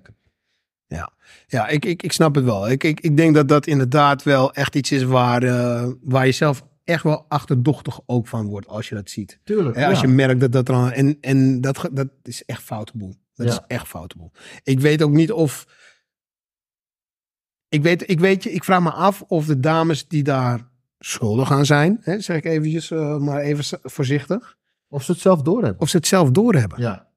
Ja, ik, ik, ik snap het wel. Ik, ik, ik denk dat dat inderdaad wel echt iets is waar, eh, waar je zelf echt wel achterdochtig ook van wordt als je dat ziet. Tuurlijk. Als je merkt dat dat aan... En, en dat, dat is echt foute boel. Dat Ja. is echt foute boel. Ik weet ook niet of... Ik weet, ik weet je, ik vraag me af of de dames die daar schuldig aan zijn, hè, zeg ik eventjes, eh, maar even voorzichtig, Of ze het zelf doorhebben. of ze het zelf doorhebben. Ja.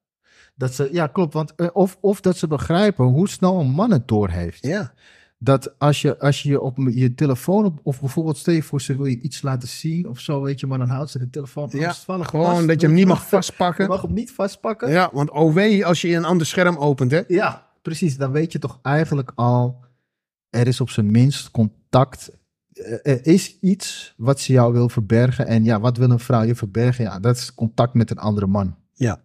Dat ze, ja, klopt. Want, eh, of, of dat ze begrijpen hoe snel een man het doorheeft. Ja. Dat als je, als je op je telefoon, op, of bijvoorbeeld stel je voor ze wil je iets laten zien of zo, weet je, maar dan houdt ze de telefoon Ja, Gewoon vast, dat je hem niet mag Je vastpakken. mag hem niet vastpakken. Ja, want OW als je een ander scherm opent, hè? Ja, precies. Dan weet je toch eigenlijk al er is op zijn minst contact. Eh, Er is iets wat ze jou wil verbergen. En ja, wat wil een vrouw je verbergen? Ja, dat is contact met een andere man. Ja.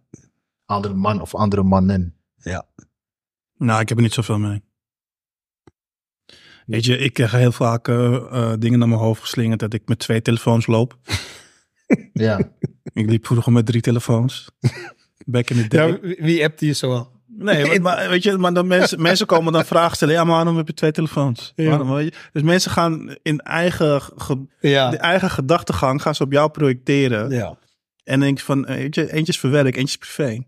Andere man of andere mannen. Nou, ik heb er niet zoveel mee. Weet je, ik krijg heel vaak eh, eh, dingen naar mijn hoofd geslingerd dat ik met twee telefoons loop. Ja, Ik liep vroeger met drie telefoons. Back in the day. Ja, wie- appte je zo al? Nee, maar, maar weet je, maar dan mensen, mensen komen dan vragen stellen. Ja, maar waarom heb je twee telefoons? Ja. Waarom, weet je? Dus mensen gaan in eigen, ge- de Ja. eigen gedachtegang gaan ze op jou projecteren. Ja, En denk je van, eh, weet je, eentje is voor werk, eentje is privé.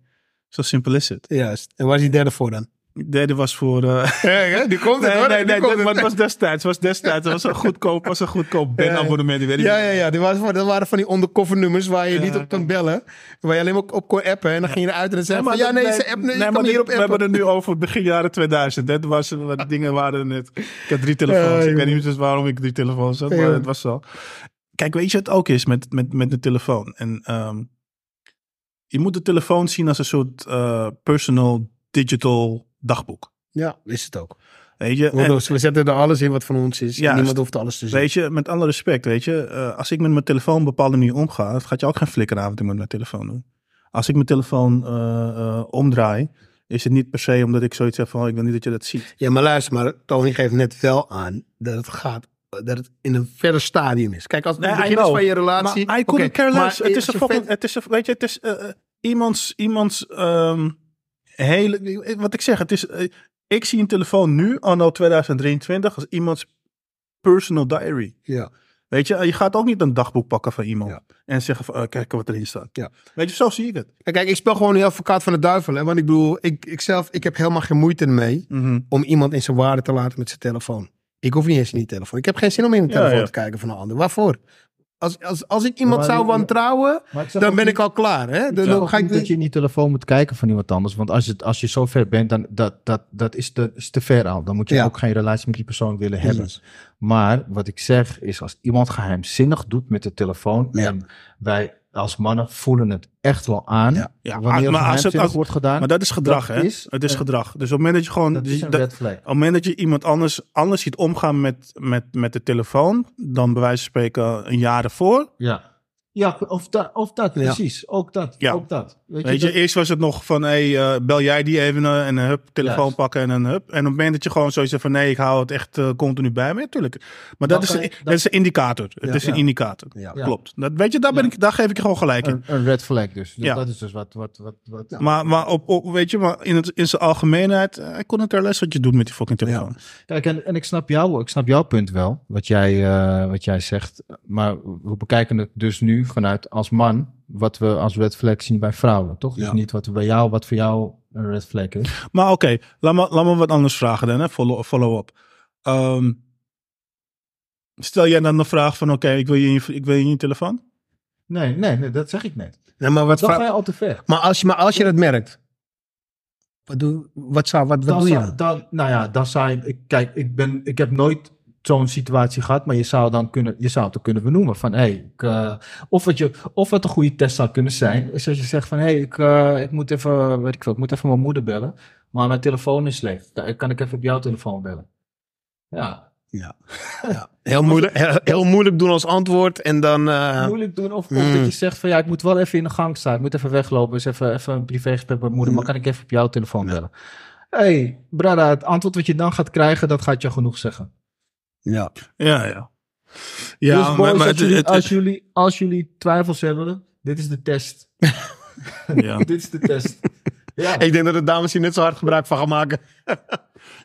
Zo simpel is het. juist. En waar is die derde voor dan? De derde was voor... eh, Ja, die komt nee, nee, nee, nee, maar het was destijds. Het was destijds. Het was een goedkoop, was een goedkoop bandabonnement. Ja, niet. ja, ja. Die waren, voor- dat waren van die undercover nummers waar je Ja. niet op kan bellen. Waar je alleen maar op, kon appen. En dan ging je eruit en dan zei van, ja, nee, ze app, nee, maar hier op we hebben appen. het nu over begin jaren 2000. Dit was, wat die dingen waren net. Ik had drie telefoons. Ja, ik weet niet dus waarom ik drie telefoons had, maar Ja. het was zo. Kijk, weet je wat het ook is met, met, met de telefoon? En ehm, je moet de telefoon zien als een soort eh, personal digital dagboek. Ja, is het ook. Weet je? En- we zetten er alles in wat van ons is. Niemand hoeft alles te zien. Weet je, met alle respect, weet je, eh, als ik met mijn telefoon op een bepaalde manier omga, gaat je ook geen flikkeravond met mijn telefoon doen. Als ik mijn telefoon eh, eh, omdraai, is het niet per se omdat ik zoiets heb van, oh, ik wil niet dat je dat ziet. Ja, maar luister, maar Tony geeft net wel aan dat het gaat, dat het in een verder stadium is. Kijk, als het Nee, begin is van je relatie. Maar I couldn't oké, care less. Het is een fucking, het is een, weet je, het is iemands, iemands ehm, hele, wat ik zeg, het is, eh, ik zie een telefoon nu, anno 2023, als iemands personal diary. Ja, Weet je, je gaat ook niet een dagboek pakken van iemand Ja. en zeggen van, eh, kijk wat erin staat. Ja. Weet je, zo zie ik het. En kijk, ik speel gewoon heel advocaat van de duivel. Hè? Want ik bedoel, ik, ik zelf, ik heb helemaal geen moeite ermee Mhm. om iemand in zijn waarde te laten met zijn telefoon. Ik hoef niet eens in die telefoon. Ik heb geen zin om in een telefoon ja. te kijken van een ander. Waarvoor? Als, als, als ik iemand Maar zou wantrouwen, dan ben ik al klaar. Hè? Dan, ga ik niet dat je in die telefoon moet kijken van iemand anders. Want als, het, als je zo ver bent, dan dat, dat, dat is, te, is te ver al. Dan moet je Ja. ook geen relatie met die persoon willen hebben. Maar wat ik zeg is, als iemand geheimzinnig doet met de telefoon... Ja. en wij als mannen voelen het echt wel aan... Ja. Ja, wanneer maar- het maar als het- als- wordt gedaan... Maar dat is gedrag, Dat hè? is het is gedrag. Dus op het moment dat je gewoon... dat is een dat- red flag. op het moment dat je iemand anders, anders ziet omgaan met, met, met de telefoon, dan bij wijze van spreken een jaar ervoor. Ja, ja of, dat of dat, Ja. precies. Ook dat, Ja. ook dat. Weet, Weet je, dat- eerst was het nog van, hey, eh, bel jij die even eh, en een hup, telefoon Juist. pakken en een hup. En op het moment dat je gewoon zoiets zegt van, nee, ik hou het echt eh, continu bij me, natuurlijk. Maar dat, is, je- dat is een indicator. Het Ja. is een indicator. Ja. Ja. Klopt. Dat, weet je, daar, ben Ja. ik, daar geef ik je gewoon gelijk in. een, een red flag dus. dus Ja. Dat is dus wat... wat, wat, wat Maar, maar, op, op, weet je, maar in, het, in zijn algemeenheid, ik kon het er les wat je doet met die fucking telefoon. Kijk, en, en ik, snap jou, ik snap jouw punt wel, wat jij, eh, wat jij zegt. Maar we bekijken het dus nu vanuit als man, wat we als red flag zien bij vrouwen, toch? Dus Ja. niet wat, bij jou, wat voor jou een red flag is. Maar oké, laat, me, laat me wat anders vragen dan, hè? Follow, follow-up. Ehm, stel jij dan de vraag van, oké, ik wil je ik wil je telefoon? Nee, nee, nee, dat zeg ik net. Ja, maar, wat vra- ga je al te ver. maar, als je, maar als je dat merkt, wat doe, wat zou, wat, wat Dan doe je zou, dan? nou ja, dan zou je, kijk, ik, ben, ik heb nooit zo'n situatie gehad, maar je zou dan kunnen, je zou het dan kunnen benoemen van, hey, ik, eh, of, wat je, of wat een goede test zou kunnen zijn, is als je zegt van, hé, hey, ik, eh, ik moet even, weet ik veel, ik moet even mijn moeder bellen, maar mijn telefoon is leeg. Kan- Kan ik even op jouw telefoon bellen? Ja, Ja. ja. Heel, moeilijk, heel, heel moeilijk doen als antwoord en dan... eh, moeilijk doen. Of, mm. dat je zegt van, ja, ik moet wel even in de gang staan, ik moet even weglopen, dus even, even een privégesprek met mijn moeder, maar kan ik even op jouw telefoon bellen? Hé, hey, brada, het antwoord wat je dan gaat krijgen, dat gaat je genoeg zeggen. Ja. Ja, ja. Ja, dus boys, als, het- jullie, het- als, jullie, als jullie twijfels hebben, dit is de test. ja. dit is de test. Ja, Ik denk dat de dames hier net zo hard gebruik van gaan maken.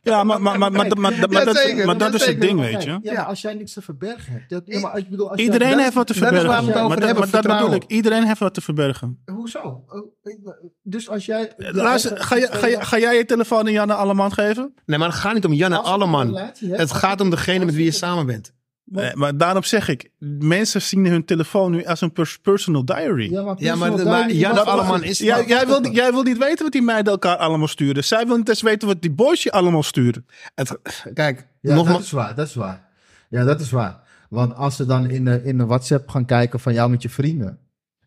ja, maar, maar, maar, maar, maar, maar, maar dat, zeker, maar dat dat is het ding, weet je. Ja, maar als jij niks te verbergen hebt. Dat, ja, maar ik bedoel, als Iedereen heeft wat te dat is waar verbergen. we het over maar dat, hebben, maar dat vertrouwen. bedoel ik. Iedereen heeft wat te verbergen. Hoezo? Oh, Dus als jij... Luister, ga, je, ga, je, ga jij je telefoon aan Janne Alleman geven? Nee, maar het gaat niet om Janne Alleman. Het gaat om degene met wie je samen bent. Nee, maar daarom zeg ik, mensen zien hun telefoon nu als een pers- personal diary. Ja, maar, Ja, maar, maar Alleman wacht. is... Jij, jij, wil, niet- jij wil niet weten wat die meiden elkaar allemaal sturen. Zij wil niet eens weten wat die boys je allemaal sturen. Het, kijk, Ja, nogmaals... dat is waar, dat is waar. Ja, dat is waar. Want als ze dan in de, in de WhatsApp gaan kijken van jou met je vrienden.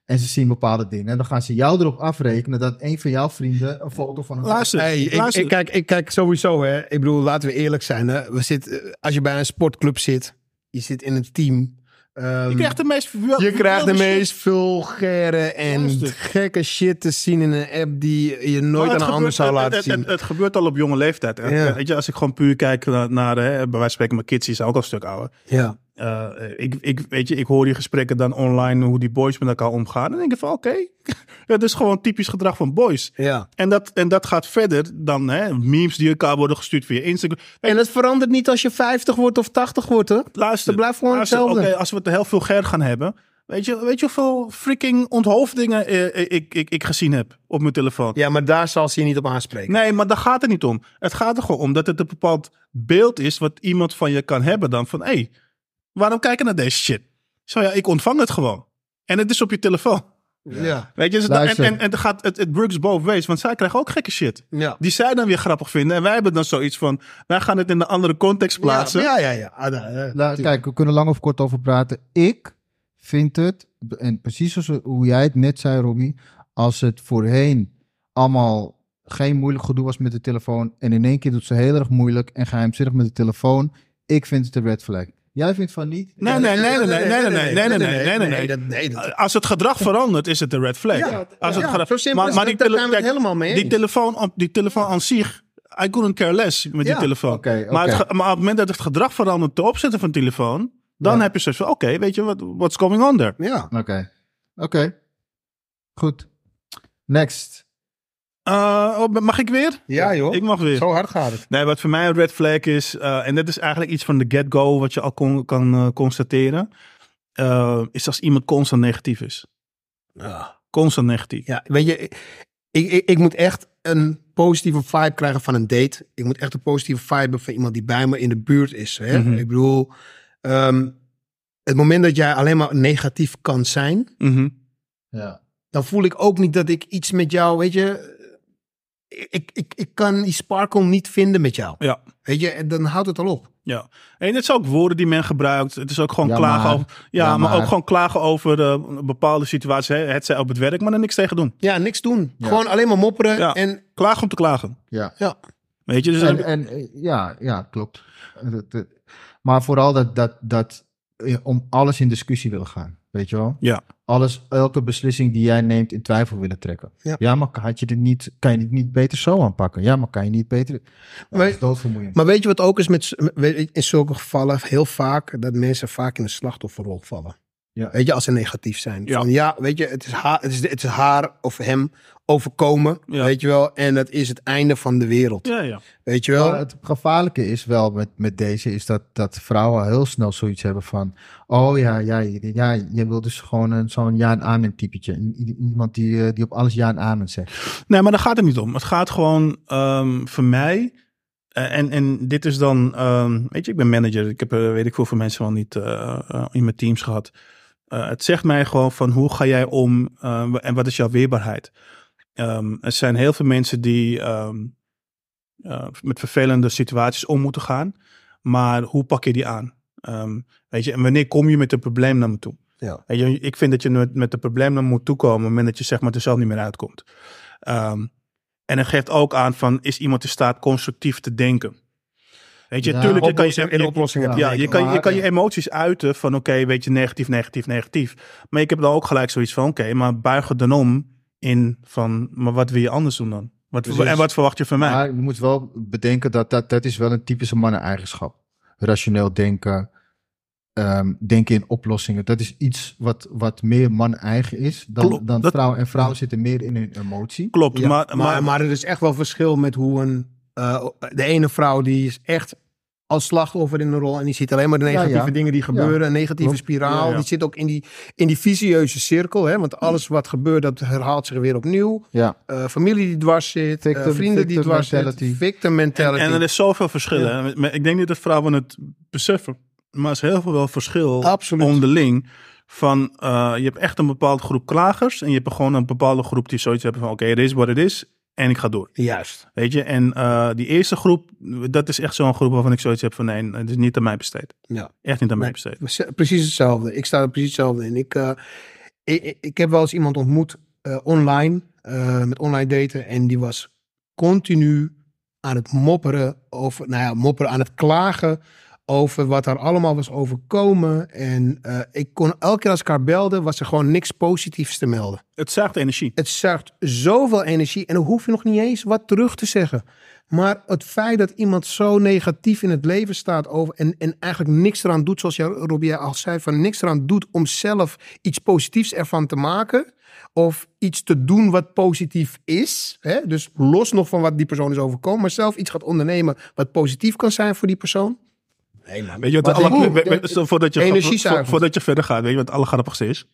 En ze zien bepaalde dingen. En dan gaan ze jou erop afrekenen dat een van jouw vrienden een foto van een Luister, Hey, ik, kijk, ik kijk sowieso, hè. Ik bedoel, laten we eerlijk zijn. Hè. We zitten, als je bij een sportclub zit, je zit in een team. je krijgt de meest... je krijgt de wilde shit. meest vulgaire en gekke shit te zien in een app die je nooit Maar aan een ander zou het- laten het, zien. Het, het gebeurt al op jonge leeftijd. hè. Ja. Weet je, als ik gewoon puur kijk naar, naar hè, bij wijze van spreken, mijn kids die zijn ook al een stuk ouder. ja. Eh, ik, ik, weet je, ik hoor die gesprekken dan online, hoe die boys met elkaar omgaan. En dan denk ik van, oké, het is gewoon typisch gedrag van boys. ja. En dat, en dat gaat verder dan hè, memes die elkaar worden gestuurd via Instagram. En het verandert niet als je 50 wordt of 80 wordt, hè? Luister, Het blijft gewoon luister, hetzelfde. Oké, als we het heel vulgair gaan hebben. Weet je, weet je hoeveel freaking onthoofdingen eh, eh, ik, ik, ik gezien heb op mijn telefoon? Ja, maar daar zal ze je niet op aanspreken. Nee, maar daar gaat het niet om. Het gaat er gewoon om dat het een bepaald beeld is wat iemand van je kan hebben dan van, hé, hey, waarom kijken naar deze shit? Zo ja, ik ontvang het gewoon. En het is op je telefoon. Ja. Weet je, dus en, en, gaat, het, het works both ways, want zij krijgen ook gekke shit. Ja. Die zij dan weer grappig vinden. En wij hebben dan zoiets van, wij gaan het in een andere context plaatsen. Ja, ja, ja. Ah, eh, La- kijk, we kunnen lang of kort over praten. Ik vind het, en precies zoals hoe jij het net zei, Robbie, als het voorheen allemaal geen moeilijk gedoe was met de telefoon en in één keer doet ze heel erg moeilijk en geheimzinnig met de telefoon, ik vind het een red flag. Jij vindt van niet? Nee, nee, nee, nee, nee, nee, nee, nee, nee, nee, nee, nee, nee. dat- nee, dat- Als het gedrag verandert, is het een red flag. Ja, Als het gedrag- zo is het. die Daar tele- zijn we het helemaal mee Die telefoon, op- die telefoon aan zich, I couldn't care less met die Ja, telefoon. Maar, maar op het moment dat het gedrag verandert te opzetten van de telefoon, dan Ja. heb je zoiets van, oké, weet je, wat what's going on there? Ja. Oké, oké. Goed. Next. Uh, oh, mag ik weer? Ja, joh. Ik mag weer. Zo hard gaat het. Nee, wat voor mij een red flag is, eh, en dat is eigenlijk iets van de get-go wat je al kon, kan eh, constateren, eh, is als iemand constant negatief is. Ja. Constant negatief. Ja, weet je, ik, ik, ik moet echt een positieve vibe krijgen van een date. Ik moet echt een positieve vibe hebben van iemand die bij me in de buurt is. Hè? Mhm. Ik bedoel, ehm, het moment dat jij alleen maar negatief kan zijn, Mhm. Ja. dan voel ik ook niet dat ik iets met jou, weet je, ik, ik, ik kan die sparkle niet vinden met jou. Ja. Weet je, en dan houdt het al op. Ja, en het zijn ook woorden die men gebruikt. Het is ook gewoon Ja, klagen maar. over. Ja, Ja, maar, maar. ook gewoon klagen over eh, bepaalde situaties. hè. Het zij op het werk, maar er niks tegen doen. Ja, niks doen. Ja. Gewoon alleen maar mopperen. Ja. En Klagen om te klagen. Ja. ja, Weet je, dus En, en eh, ja, ja, klopt. Eh, Maar vooral dat, dat, dat je om alles in discussie willen gaan. Weet je wel? Ja. Alles, elke beslissing die jij neemt in twijfel willen trekken. Ja. maar had je dit niet, kan je dit niet beter zo aanpakken? Ja, maar kan je niet beter... Maar- dat is doodvermoeiend. Maar weet je wat ook is met, in zulke gevallen heel vaak dat mensen vaak in de slachtofferrol vallen. Ja. Weet je, als ze negatief zijn. Ja. Van ja, weet je, het is, haar, het, is, het is haar of hem overkomen. Ja. Weet je wel, en dat is het einde van de wereld. ja, ja. Weet je wel? Maar het gevaarlijke is wel met, met deze, is dat, dat vrouwen heel snel zoiets hebben van, oh ja, ja, ja je wil dus gewoon een, zo'n ja en amen typetje. Iemand die, eh, die op alles ja en amen zegt. Nee, maar daar gaat het niet om. Het gaat gewoon ehm, voor mij. eh, en, en dit is dan, ehm, weet je, ik ben manager. Ik heb, eh, weet ik veel, voor mensen wel niet in mijn teams gehad. Eh, het zegt mij gewoon van hoe ga jij om eh, en wat is jouw weerbaarheid? Ehm, er zijn heel veel mensen die ehm, eh, met vervelende situaties om moeten gaan. Maar hoe pak je die aan? Ehm, weet je, en wanneer kom je met een probleem naar me toe? Ja. Weet je, ik vind dat je met, met een probleem naar me moet toekomen op het moment dat je zeg maar er zelf niet meer uitkomt. En het geeft ook aan van, is iemand in staat constructief te denken? Weet je, Ja, tuurlijk, je kan je, in oplossingen ja, je kan, je kan je emoties uiten van, oké, weet je, negatief, negatief, negatief. Maar ik heb dan ook gelijk zoiets van, oké, maar buig het dan om in van, maar wat wil je anders doen dan? Wat, Precies. en wat verwacht je van mij? Maar je moet wel bedenken dat dat, dat is wel een typische mannen-eigenschap. Rationeel denken, ehm, denken in oplossingen. Dat is iets wat, wat meer man-eigen is dan, Klopt. dan Dat- vrouwen. En vrouwen zitten meer in hun emotie. Klopt, Ja, maar, maar, maar, maar, er is echt wel verschil met hoe een... eh, de ene vrouw die is echt als slachtoffer in een rol en die ziet alleen maar de negatieve Ja, ja. dingen die gebeuren, een negatieve spiraal. Ja, ja. Die zit ook in die, in die visieuze cirkel, hè? want alles wat gebeurt, dat herhaalt zich weer opnieuw. Ja, Eh, familie die dwars zit, eh, Victim- vrienden die dwars zitten, victim mentality. en, en er is zoveel verschil. hè. Maar Ik denk niet dat vrouwen het beseffen. Maar er is heel veel wel verschil Absoluut. onderling. Van, eh, je hebt echt een bepaalde groep klagers. En je hebt gewoon een bepaalde groep die zoiets hebben van... Oké, het is wat het is. En ik ga door. Juist. Weet je? En eh, die eerste groep, dat is echt zo'n groep waarvan ik zoiets heb van... Nee, het is niet aan mij besteed. Ja. Echt niet aan mij besteed. Precies hetzelfde. Ik sta er precies hetzelfde in. Ik, eh, ik, ik- heb wel eens iemand ontmoet eh, online, met online daten. En die was continu aan het mopperen over, nou ja, mopperen, aan het klagen over wat er allemaal was overkomen. En eh, ik kon elke keer als ik haar belde, was er gewoon niks positiefs te melden. Het zuigt energie. Het zuigt zoveel energie en dan hoef je nog niet eens wat terug te zeggen. Maar het feit dat iemand zo negatief in het leven staat over en, en eigenlijk niks eraan doet, zoals Robbie al zei, van niks eraan doet om zelf iets positiefs ervan te maken. Of iets te doen wat positief is. Hè? Dus los nog van wat die persoon is overkomen, maar zelf iets gaat ondernemen wat positief kan zijn voor die persoon. Nee, man. Weet je wat we- we- zo voordat, je, vo- voordat je verder gaat, weet je wat het allergrappigste is?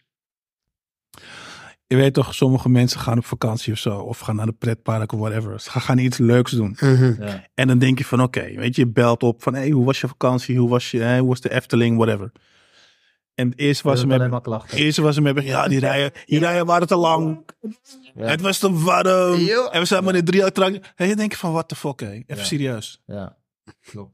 Je weet toch, sommige mensen gaan op vakantie of zo, of gaan naar de pretpark of whatever. Ze gaan- gaan iets leuks doen. Mhm. Ja. En dan denk je van, oké, weet je, je belt op van, hey, hoe was je vakantie? Hoe was, je, hè, hoe was de Efteling? Whatever. En eerst was klachten. eerst was ze met, ja, die rijen, die rijen waren te lang. Ja. Het was te warm. Yo. En we zijn maar in drie attracties. En je denkt van, what the fuck, hé. Even Ja. serieus. Ja.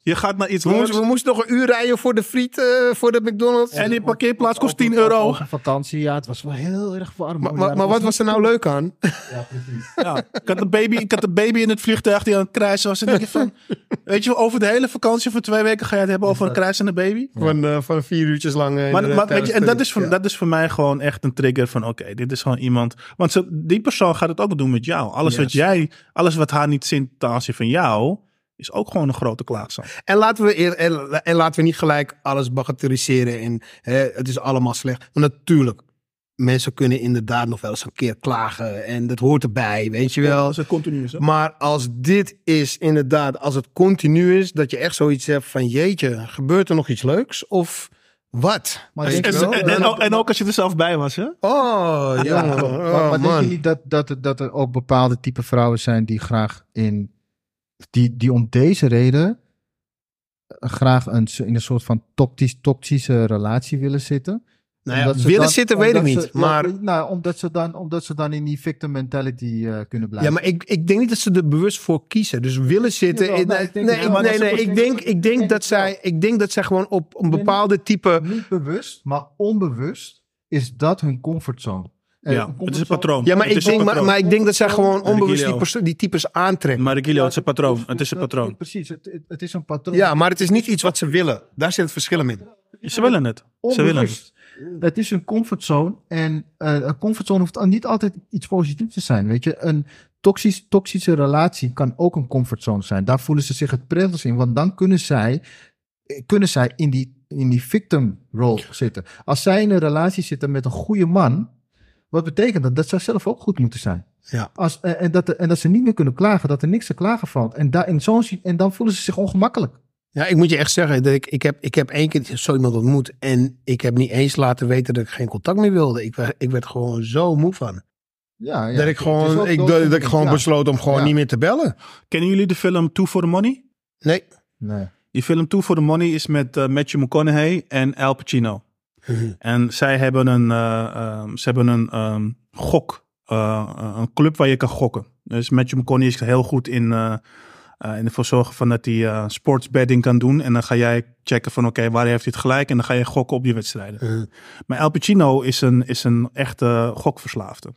Je gaat naar iets We, moesten, we moesten nog een uur rijden voor de friet, eh, voor de McDonald's. En die parkeerplaats kost Over- 10 euro. over vakantie, ja, het was wel heel erg warm. Maar, wat was er nou leuk aan? Ja, precies. Ja, ik had een baby, ik had een baby in het vliegtuig die aan het krijsen was. En denk je van, weet je, over de hele vakantie van twee weken ga je het hebben over een krijzende baby. Van, eh, van vier uurtjes lang. eh, Maar, de maar weet je, en dat is, voor, Ja. dat is voor mij gewoon echt een trigger van, oké, dit is gewoon iemand. Want die persoon gaat het ook doen met jou. Alles wat jij, alles wat haar niet zint ten aanzien van jou, is ook gewoon een grote klaagzang. En laten we, eer- en, en laten we niet gelijk alles bagatelliseren. En hè, het is allemaal slecht. Maar natuurlijk, mensen kunnen inderdaad nog wel eens een keer klagen. En dat hoort erbij, weet je wel. Als het continu is. hè? Maar als dit is inderdaad, als het continu is, dat je echt zoiets hebt van jeetje, gebeurt er nog iets leuks? Of wat? Maar Weet denk je En, je wel? en, en, Dan- ook- en ook als je er zelf bij was, hè? Oh, Ja, jongen. maar, Oh, maar denk je man. niet dat, dat, dat er ook bepaalde type vrouwen zijn die graag in, die, die om deze reden eh, graag een, in een soort van toxisch, toxische relatie willen zitten? Nou ja, willen dan- zitten, weet ik niet. ze- ja, maar nou, omdat, ze dan, omdat ze dan in die victim mentality eh, kunnen blijven. Ja, maar ik, ik denk niet dat ze er bewust voor kiezen. Dus willen zitten. Jawel, nee, nou, nee, ik denk nee, nee, ik, denk, ik, denk dat zij, ik denk dat zij gewoon op een bepaalde type. Niet bewust, maar onbewust is dat hun comfortzone. En Ja, het is een patroon. Ja, maar Het ik, denk, maar, patroon. maar ik denk dat zij gewoon onbewust die, die types aantrekken. Maar het is een Ja, patroon. Het is een dat- patroon. Precies, het, het, is een patroon. Ja, maar het is niet iets wat ze willen. Daar zit het verschil in. Ze willen het. Ze willen het. onbewust. Het is een comfortzone en eh, een comfortzone hoeft al niet altijd iets positiefs te zijn. Weet je, een toxisch, toxische relatie kan ook een comfortzone zijn. Daar voelen ze zich het prettigst in, want dan kunnen zij, eh, kunnen zij in die, in die victim role zitten. Als zij in een relatie zitten met een goede man, wat betekent dat? Dat zij zelf ook goed moeten zijn. Ja. Als, eh, en, dat, en dat ze niet meer kunnen klagen, dat er niks te klagen valt. En, daar, in zo'n, en dan voelen ze zich ongemakkelijk. Ja, ik moet je echt zeggen, dat ik, ik, heb, ik heb één keer zo iemand ontmoet. En ik heb niet eens laten weten dat ik geen contact meer wilde. Ik, werd- ik werd gewoon zo moe van. Ja, ja. dat ik gewoon, ik, dat, ik gewoon ja. besloot om gewoon Ja. niet meer te bellen. Kennen jullie de film Two for the Money? Nee. Nee. Die film Two for the Money is met eh, Matthew McConaughey en Al Pacino. En zij hebben een, eh, ehm, ze hebben een ehm, gok, eh, een club waar je kan gokken. Dus Matthew McConaughey is heel goed in, eh eh, in ervoor zorgen van dat hij eh sportsbetting kan doen. En dan ga jij checken van oké, waar heeft hij het gelijk? En dan ga je gokken op die wedstrijden. Maar Al Pacino is een, is een echte gokverslaafde.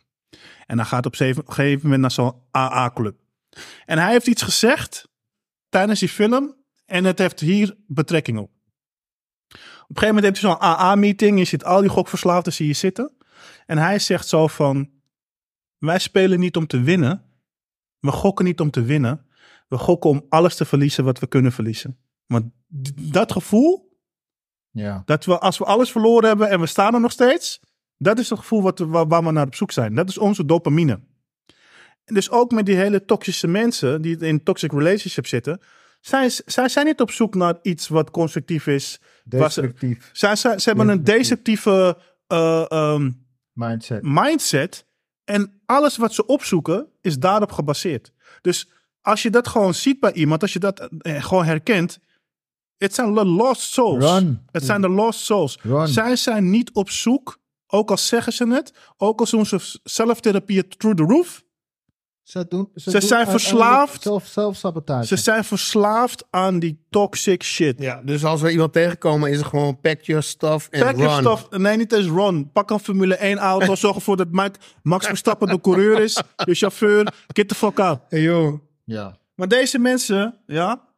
En hij gaat op zeven- op een gegeven moment naar zo'n AA-club. En hij heeft iets gezegd tijdens die film. En het heeft hier betrekking op. Op een gegeven moment heeft hij zo'n AA-meeting. Je ziet al die gokverslaafden zie je zitten. En hij zegt zo van... Wij spelen niet om te winnen. We gokken niet om te winnen. We gokken om alles te verliezen wat we kunnen verliezen. Want dat gevoel, Ja. dat we als we alles verloren hebben en we staan er nog steeds... Dat is het gevoel wat we, waar, waar we naar op zoek zijn. Dat is onze dopamine. En dus ook met die hele toxische mensen die in toxic relationship zitten... Zij, zij zijn niet op zoek naar iets wat constructief is. Ze- Destructief Zij, zij, ze hebben een destructieve eh, ehm, mindset. mindset. En alles wat ze opzoeken is daarop gebaseerd. Dus als je dat gewoon ziet bij iemand, als je dat eh, gewoon herkent. Het zijn de lost souls. Run. Het zijn de lost souls. Run. Zij zijn niet op zoek, ook al zeggen ze het, ook al doen ze zelftherapie through the roof. Ze, doen, Ze doen zijn verslaafd. Zelf, zelfsabotage. Ze zijn verslaafd aan die toxic shit. Ja, dus als we iemand tegenkomen, is het gewoon pack your stuff and Pack run. your stuff. Nee, niet eens run. Pak een Formule 1 auto. Zorg ervoor dat Mike- Max Verstappen de coureur is. De chauffeur. Get the fuck out. Hey, joh. Ja. Maar deze mensen, ja.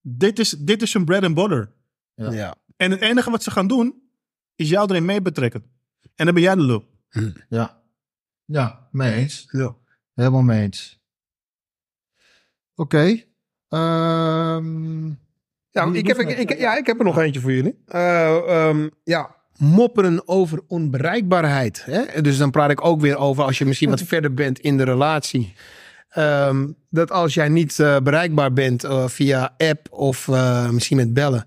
Dit is, dit is hun bread and butter. Ja. Ja. En het enige wat ze gaan doen, is jou erin mee betrekken. En dan ben jij de lul. Ja. Ja, mee eens. Ja. Helemaal mee eens. Oké. Ehm, Ja, ik heb, moet ik, met- ik- ja, ik heb er nog eentje voor jullie. Eh, ehm, ja, mopperen over onbereikbaarheid. Hè? Dus dan praat ik ook weer over als je misschien wat verder bent in de relatie. Ehm, dat als jij niet eh, bereikbaar bent eh, via app of misschien met bellen.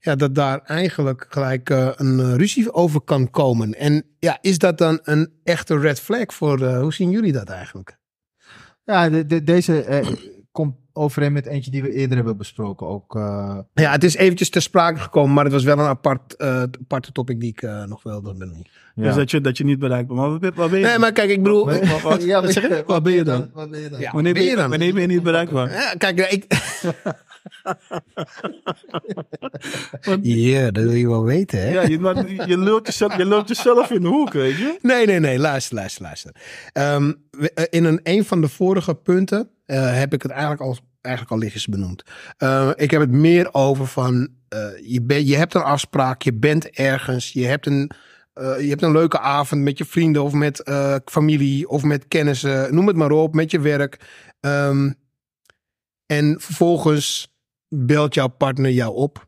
Ja, dat daar eigenlijk gelijk een ruzie over kan komen. En ja, is dat dan een echte red flag voor, hoe zien jullie dat eigenlijk? Ja, de, de- deze eh, komt overeen met eentje die we eerder hebben besproken. Ook, eh, Ja, het is eventjes ter sprake gekomen, maar het was wel een apart, eh, aparte topic die ik eh, nog wel benoemen. ja. Dus dat je, dat je niet bereikbaar Maar waar ben, waar ben je? Nee, maar kijk, ik bedoel... Wat- wat- ja, wat zeg je? Waar ben je dan? Wat ben je dan? Ja, wanneer, ben je, dan? wanneer ben je niet bereikbaar? Ja, kijk, ik... Ja, dat wil je wel weten, hè? Ja, je, maar je, lult jezelf, je lult jezelf in de hoek, weet je? Nee, nee, nee, luister, luister, luister. Ehm, eh, in een, een van de vorige punten eh, heb ik het eigenlijk al, eigenlijk al lichtjes benoemd. Eh, ik heb het meer over van, eh, je, ben, je hebt een afspraak, je bent ergens, je hebt een, je hebt een leuke avond met je vrienden of met familie of met kennissen, noem het maar op, met je werk. Ehm, en vervolgens belt jouw partner jou op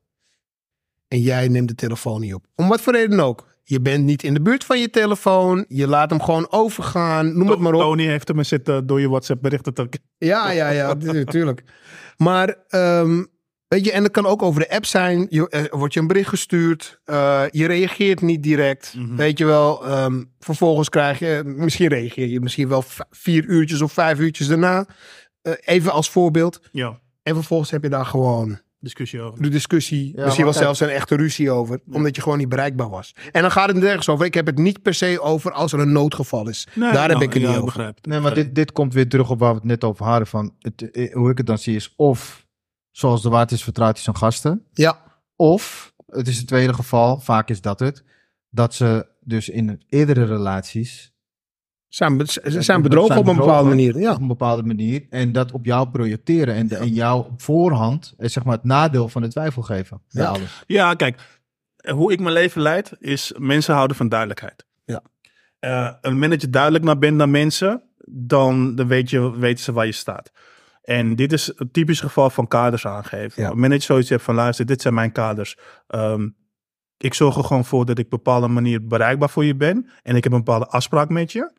en jij neemt de telefoon niet op. Om wat voor reden ook. Je bent niet in de buurt van je telefoon. Je laat hem gewoon overgaan. Noem het maar op. Tony heeft hem zitten door je WhatsApp berichten te... Ja, ja, ja, natuurlijk. Maar, ehm, weet je, en dat kan ook over de app zijn. Je, er wordt je een bericht gestuurd. eh, je reageert niet direct. Mhm. Weet je wel, ehm, vervolgens krijg je, misschien reageer je misschien wel vier uurtjes of vijf uurtjes daarna. Eh, even als voorbeeld. Ja, En vervolgens heb je daar gewoon discussie over. de discussie, Ja, misschien kijk- zelfs een echte ruzie over, omdat je gewoon niet bereikbaar was. En dan gaat het nergens over. Ik heb het niet per se over als er een noodgeval is. Nee, Daar heb nou, ik het ja, niet over. begrijp. Nee, maar dit, dit komt weer terug op waar we het net over hadden. Van het, eh, hoe ik het dan zie is of, zoals de waard is, vertrouwt hij zijn gasten. Ja, Of, het is het tweede geval, vaak is dat het, dat ze dus in eerdere relaties... zijn, be- zijn bedrogen op een bepaalde manier. Ja. Op een bepaalde manier. En dat op jou projecteren. En, en jou op voorhand, eh, zeg maar, het nadeel van de twijfel geven. Bij Ja. alles. Ja, kijk, hoe ik mijn leven leid, is mensen houden van duidelijkheid. Ja. Eh, een je duidelijk naar bent naar mensen, dan, dan weet je, weten ze waar je staat. En dit is een typisch geval van kaders aangeven. Ja. dat je zoiets hebt van, luister, dit zijn mijn kaders. Ehm, ik zorg er gewoon voor dat ik op een bepaalde manier bereikbaar voor je ben. En ik heb een bepaalde afspraak met je.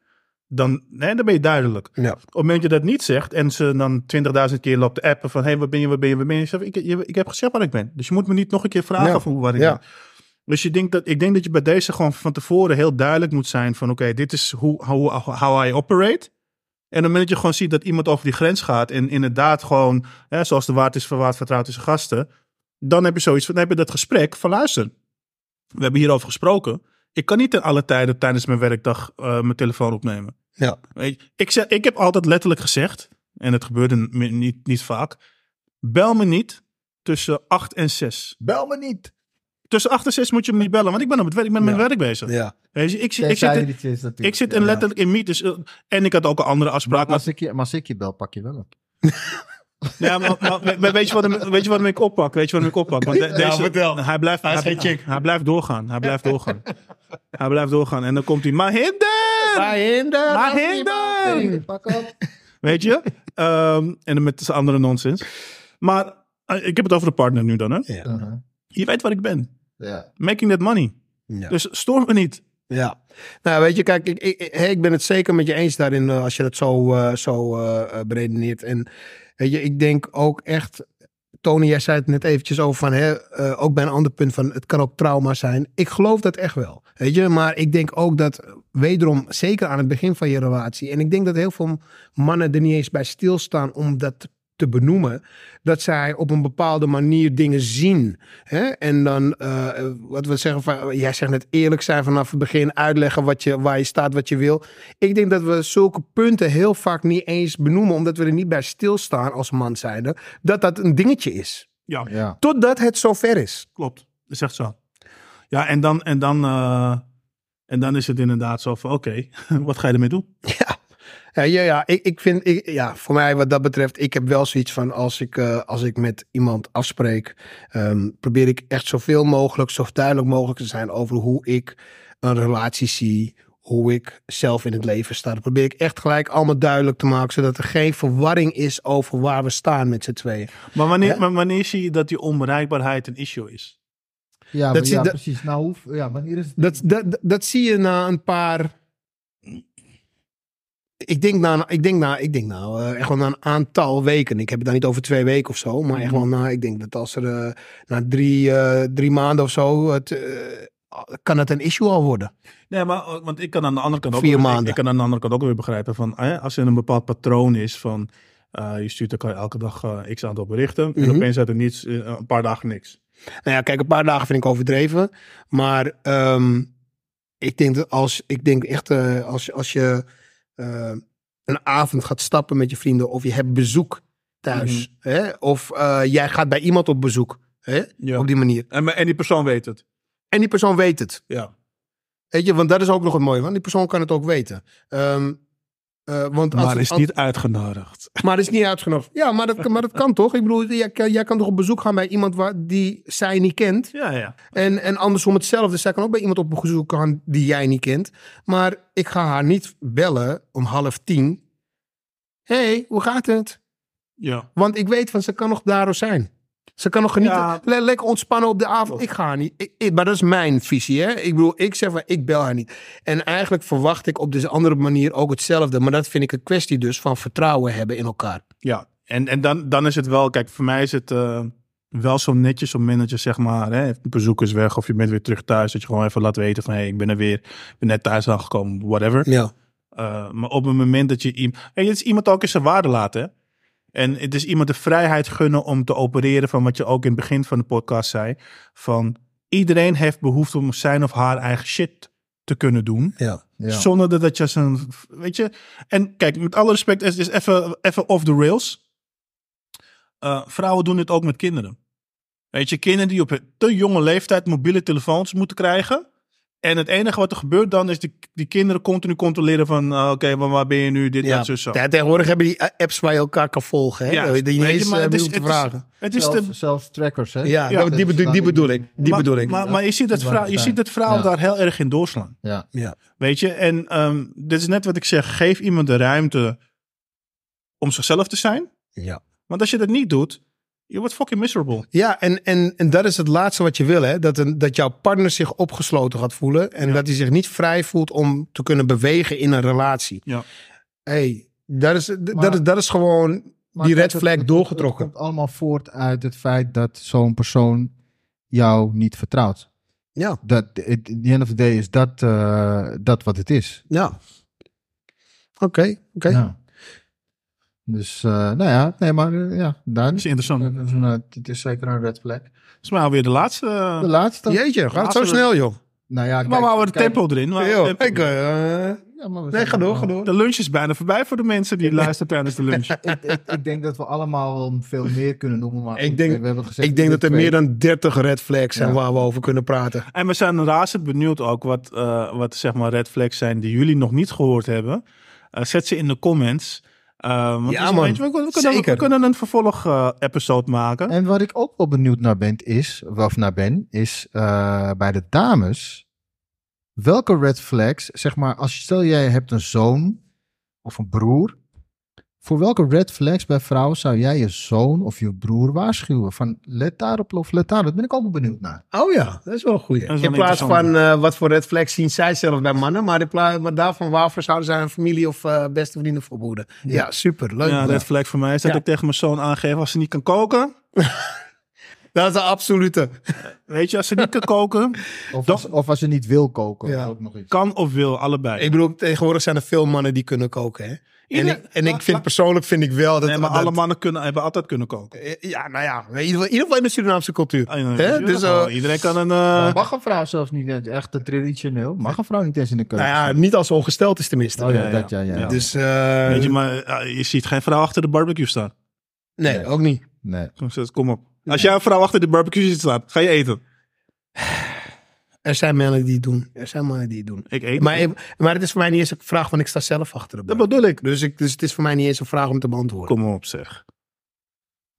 Dan, nee, dan ben je duidelijk. Ja. Op het moment dat je dat niet zegt en ze dan 20.000 keer loopt te appen van hé, hey, waar ben je, waar ben je, waar ben je? Ik, je- ik heb gezegd waar ik ben. Dus je moet me niet nog een keer vragen Ja. van waar ik Ja. ben. Dus je denkt dat, ik denk dat je bij deze gewoon van tevoren heel duidelijk moet zijn van oké, dit is hoe how, how I operate. En op het moment dat je gewoon ziet dat iemand over die grens gaat en inderdaad gewoon, hè, zoals de waard is verwaard, vertrouwd is gasten, dan heb je zoiets van, dan heb je dat gesprek van luister, we hebben hierover gesproken. Ik kan niet in alle tijden tijdens mijn werkdag eh, mijn telefoon opnemen. Ja. Weet je, ik, zeg, ik heb altijd letterlijk gezegd, en het gebeurde niet, niet vaak, bel me niet tussen 8 en 6. Bel me niet. Tussen 8 en 6 moet je me niet bellen, want ik ben, op het werk, ik ben met mijn werk bezig. Ja. Weet je, ik, zit- ik, Tenzij zit, ik zit in letterlijk in meetings. eh, En ik had ook een andere afspraak. Maar Maar, als ik, je, maar als ik je bel, pak je wel op. ja, maar, maar- maar weet, je wat hem, weet je wat hem ik oppak? Weet je wat hem ik oppak? Want de- deze, vertel. Hij blijft, Hij hij, blijft doorgaan. Hij blijft doorgaan. hij blijft doorgaan. En dan komt hij, maar hinder! Hinder! Maar hinder! Pak op. Weet je? Ehm, en dan met z'n andere nonsens. Maar eh, ik heb het over de partner nu dan, hè? Ja. Uh-huh. Je weet waar ik ben. Ja. Making that money. Ja. Dus stoor me niet. Ja, nou weet je, kijk, ik, ik, ik- ik ben het zeker met je eens daarin eh, als je dat zo, eh, zo eh, eh, beredeneert. En weet je, ik denk ook echt, Tony, jij zei het net eventjes over van, hè, eh, ook bij een ander punt van, het kan ook trauma zijn. Ik geloof dat echt wel, weet je, maar ik denk ook dat, wederom, zeker aan het begin van je relatie, en ik denk dat heel veel mannen er niet eens bij stilstaan om dat te benoemen, dat zij op een bepaalde manier dingen zien. Hè? En dan, eh, wat we zeggen, van, jij zegt net eerlijk zijn vanaf het begin, uitleggen wat je, waar je staat, wat je wil. Ik denk dat we zulke punten heel vaak niet eens benoemen, omdat we er niet bij stilstaan als man zijnde, dat dat een dingetje is. Ja, Ja. Totdat het zover is. klopt. Dat is echt zo. Ja, en dan, en dan, eh, en dan is het inderdaad zo van, oké, wat ga je ermee doen? Ja, ja, ja, ja. Ik, ik vind, ik, ja, voor mij wat dat betreft, ik heb wel zoiets van als ik, eh, als ik met iemand afspreek, ehm, probeer ik echt zoveel mogelijk, zo duidelijk mogelijk te zijn over hoe ik een relatie zie, hoe ik zelf in het leven sta. Dat probeer ik echt gelijk allemaal duidelijk te maken, zodat er geen verwarring is over waar we staan met z'n tweeën. Maar wanneer, maar wanneer zie je dat die onbereikbaarheid een issue is? Ja, Dat maar- zie- ja dat- precies. Nou, hoe, ja, wanneer is het? Dat, dat, dat zie je na een paar. Ik denk na, ik denk na, ik denk nou, echt wel na een aantal weken. Ik heb het dan niet over twee weken of zo, maar echt wel na, ik denk dat als er eh, na drie, eh, drie maanden of zo, het, kan het een issue al worden. Nee, maar want ik kan aan de andere kant ook, Vier ik- maanden. Ik, kan aan de andere kant ook weer begrijpen van als er een bepaald patroon is van je stuurt elkaar elke dag x aantal berichten en Mhm. opeens uit er niets, een paar dagen niks. Nou ja, kijk, een paar dagen vind ik overdreven. Maar ehm, ik denk dat als ik denk echt als, als je eh, een avond gaat stappen met je vrienden of je hebt bezoek thuis, hè, of eh, jij gaat bij iemand op bezoek, hè, Ja. op die manier. En, en die persoon weet het. En die persoon weet het. Ja. Weet je, want dat is ook nog het mooie, want die persoon kan het ook weten. Ehm, eh, want als, Maar is als- niet uitgenodigd. maar is niet uitgenodigd. Ja, maar dat, kan- maar dat kan toch? Ik bedoel, jij, kan- jij kan toch op bezoek gaan bij iemand waar, die zij niet kent. Ja, ja. En, en andersom hetzelfde. Zij kan ook bij iemand op bezoek gaan die jij niet kent. Maar ik ga haar niet bellen om half tien. Hé, hey, hoe gaat het? Ja. Want ik weet van ze kan nog daar zijn. Ze kan nog genieten. Ja. Le- lekker ontspannen op de avond. Ik ga haar niet. Ik, ik- maar dat is mijn visie. Hè? Ik bedoel, ik zeg van ik bel haar niet. En eigenlijk verwacht ik op deze andere manier ook hetzelfde. Maar dat vind ik een kwestie dus van vertrouwen hebben in elkaar. Ja, en, en dan, dan is het wel, kijk, voor mij is het eh, wel zo netjes om manager, zeg maar, hè, bezoek is weg of je bent weer terug thuis, dat je gewoon even laat weten van, hé, hey, ik ben er weer, ik ben net thuis aangekomen, whatever. Ja. Uh, maar op het moment dat je iemand, en het is iemand ook in zijn waarde laten, hè. En het is iemand de vrijheid gunnen om te opereren van wat je ook in het begin van de podcast zei, van iedereen heeft behoefte om zijn of haar eigen shit te kunnen doen. Ja. Ja. Zonder dat je zijn, weet je. En kijk, met alle respect, het is even, even off the rails. Uh, vrouwen doen dit ook met kinderen. Weet je, kinderen die op een te jonge leeftijd mobiele telefoons moeten krijgen. En het enige wat er gebeurt dan is die, die kinderen continu controleren van... Uh, oké, maar waar ben je nu, dit, Ja. dat, zo, zo. Ja, tegenwoordig hebben die apps waar je elkaar kan volgen. Hè? Ja, je eens maar eh, het is- het is- vragen. Het is de, zelfs trackers, hè? Ja, die, bedoel, die bedoel ik. Die maar, bedoel ik. Maar, maar je ziet dat, waar je het ziet dat daar heel erg in doorslaan. Ja. ja. Weet je, en ehm, dit is net wat ik zeg. Geef iemand de ruimte om zichzelf te zijn. Ja. Want als je dat niet doet, je wordt fucking miserable. Ja, en, en, en dat is het laatste wat je wil, hè? Dat, een, dat jouw partner zich opgesloten gaat voelen. En Ja. dat hij zich niet vrij voelt om te kunnen bewegen in een relatie. Ja. hey, dat is, Maar- dat is, dat is gewoon die red flag het- doorgetrokken. Het komt allemaal voort uit het feit dat zo'n persoon jou niet vertrouwt. Ja, Dat, in the end of the day is dat, eh, dat wat het is. ja. Oké, oké. Ja. Dus, eh, nou ja, nee, maar eh, ja, daar Dat is interessant. Dat is een, eh, het is zeker een red flag. Dat is maar alweer de laatste. De laatste. Jeetje, gaat het zo snel, joh. Nou ja, maar kijk- we houden de kijk- tempo erin. maar- tempo. ik, eh, Ja, maar we nee, ga door, ga door. De lunch is bijna voorbij voor de mensen die luisteren tijdens de lunch. ik, ik, ik denk dat we allemaal wel veel meer kunnen noemen. Maar Ik denk- we hebben gezegd Ik denk dat er twee- meer dan 30 red flags zijn Ja. waar we over kunnen praten. En we zijn razend benieuwd ook wat, eh, wat zeg maar red flags zijn die jullie nog niet gehoord hebben. Zet ze in de comments. Eh, want Ja, man. we, kunnen, Zeker. we kunnen een vervolg eh, maken. En wat ik ook wel benieuwd naar ben, is, of naar ben, is eh, bij de dames. Welke red flags, zeg maar, als stel jij hebt een zoon of een broer. Voor welke red flags bij vrouwen zou jij je zoon of je broer waarschuwen? Van let daarop of let daarop. Dat ben ik ook wel benieuwd naar. Oh ja, dat is wel een goeie. Wel In plaats van eh, wat voor red flags zien zij zelf bij mannen, maar, in plaats, maar daarvan waarvoor zouden zij een familie of eh, beste vrienden voor behoeden. Ja, super, leuk. ja, Ja, red flag voor mij is dat Ja. ik tegen mijn zoon aangeef als ze niet kan koken. Dat is de absolute. Weet je, als ze niet kan koken, Of als, of als je niet wil koken. Ja. Ook nog iets. kan of wil, allebei. Ik bedoel, tegenwoordig zijn er veel mannen die kunnen koken. Hè? En, ik, en ik vind persoonlijk vind ik wel dat... nee, maar dat- alle mannen kunnen, hebben altijd kunnen koken. Eh, Ja, nou ja. In ieder geval, in, ieder geval in de Surinaamse cultuur. Ah, ja, Hè? dus, Dus, oh, eh, iedereen kan een... Eh, mag een vrouw zelfs niet eh, echt eh, traditioneel? Mag een vrouw niet eens in de keuken? nou ja, niet als ze ongesteld is tenminste. Oh ja, Ja, ja. dat ja, ja. Ja. Dus eh, weet je, maar eh, je ziet geen vrouw achter de barbecue staan. nee, Nee. ook niet. Nee. Kom op. Als jij een vrouw achter de barbecue ziet staan, ga je eten. Er zijn mannen die het doen. Er zijn mannen die het doen. Ik eet. Maar, maar het is voor mij niet eens een vraag, want ik sta zelf achter de dat bedoel ik. Dus, ik, dus het is voor mij niet eens een vraag om te beantwoorden. Kom op zeg.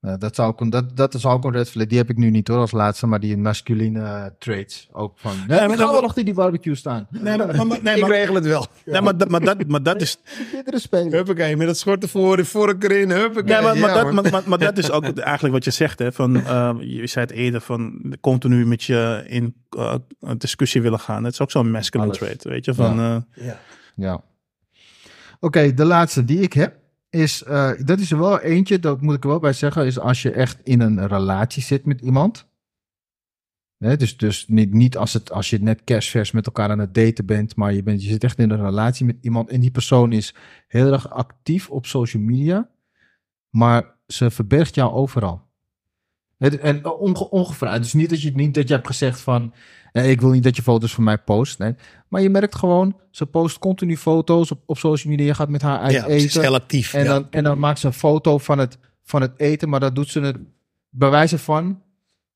Nou, dat, zou ook een, dat, dat is ook een red flag. Die heb ik nu niet hoor als laatste, maar die masculine eh, traits. Ook van, nee, maar ik dat- ga wel achter die barbecue staan. Nee, maar, maar, maar- nee, ik maar, regel het wel. nee, maar, dat- maar, dat, maar dat is... Bittere spelen. Huppakee, met het schort ervoor, de vork erin, huppakee. Nee, maar, maar, Ja, dat, maar, maar, maar dat is ook eigenlijk wat je zegt. Hè, van, eh, je zei het eerder van continu met je in eh, een discussie willen gaan. Dat is ook zo'n masculine Alles. trait. Weet je, van... Ja. eh, Ja. Ja. Oké, de laatste die ik heb is, eh, dat is er wel eentje, dat moet ik er wel bij zeggen, is als je echt in een relatie zit met iemand. Dus dus niet, niet als, het, als je net kerstvers met elkaar aan het daten bent, maar je, bent, je zit echt in een relatie met iemand en die persoon is heel erg actief op social media, maar ze verbergt jou overal. Het- En onge, ongevraagd. Dus niet dat je, niet dat je hebt gezegd van, eh, ik wil niet dat je foto's van mij post. Nee. Maar je merkt gewoon, ze post continu foto's op, op social media. Je gaat met haar uit ja, ze is eten. heel actief. En, ja. dan, en dan maakt ze een foto van het, van het eten. Maar dat doet ze het bij wijze van.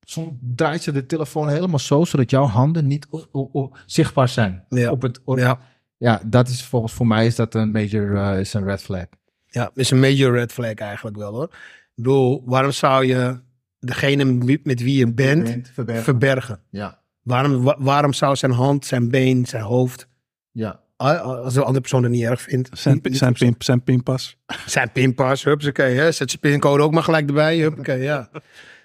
Soms draait ze de telefoon helemaal zo, zodat jouw handen niet o- o- o- zichtbaar zijn. Ja. Op het, op- ja. ja, dat is volgens voor mij is dat een major eh, is een red flag. ja, is een major red flag eigenlijk wel hoor. Ik bedoel, waarom zou je degene met wie- je bent verbergen. verbergen? ja, Waarom, wa- waarom zou zijn hand, zijn been, zijn hoofd, ja. als de andere persoon het niet erg vindt, zijn, niet- zijn, pin, zijn pinpas. zijn pinpas, huppakee, hè? zet zijn pincode ook maar gelijk erbij, huppakee, ja.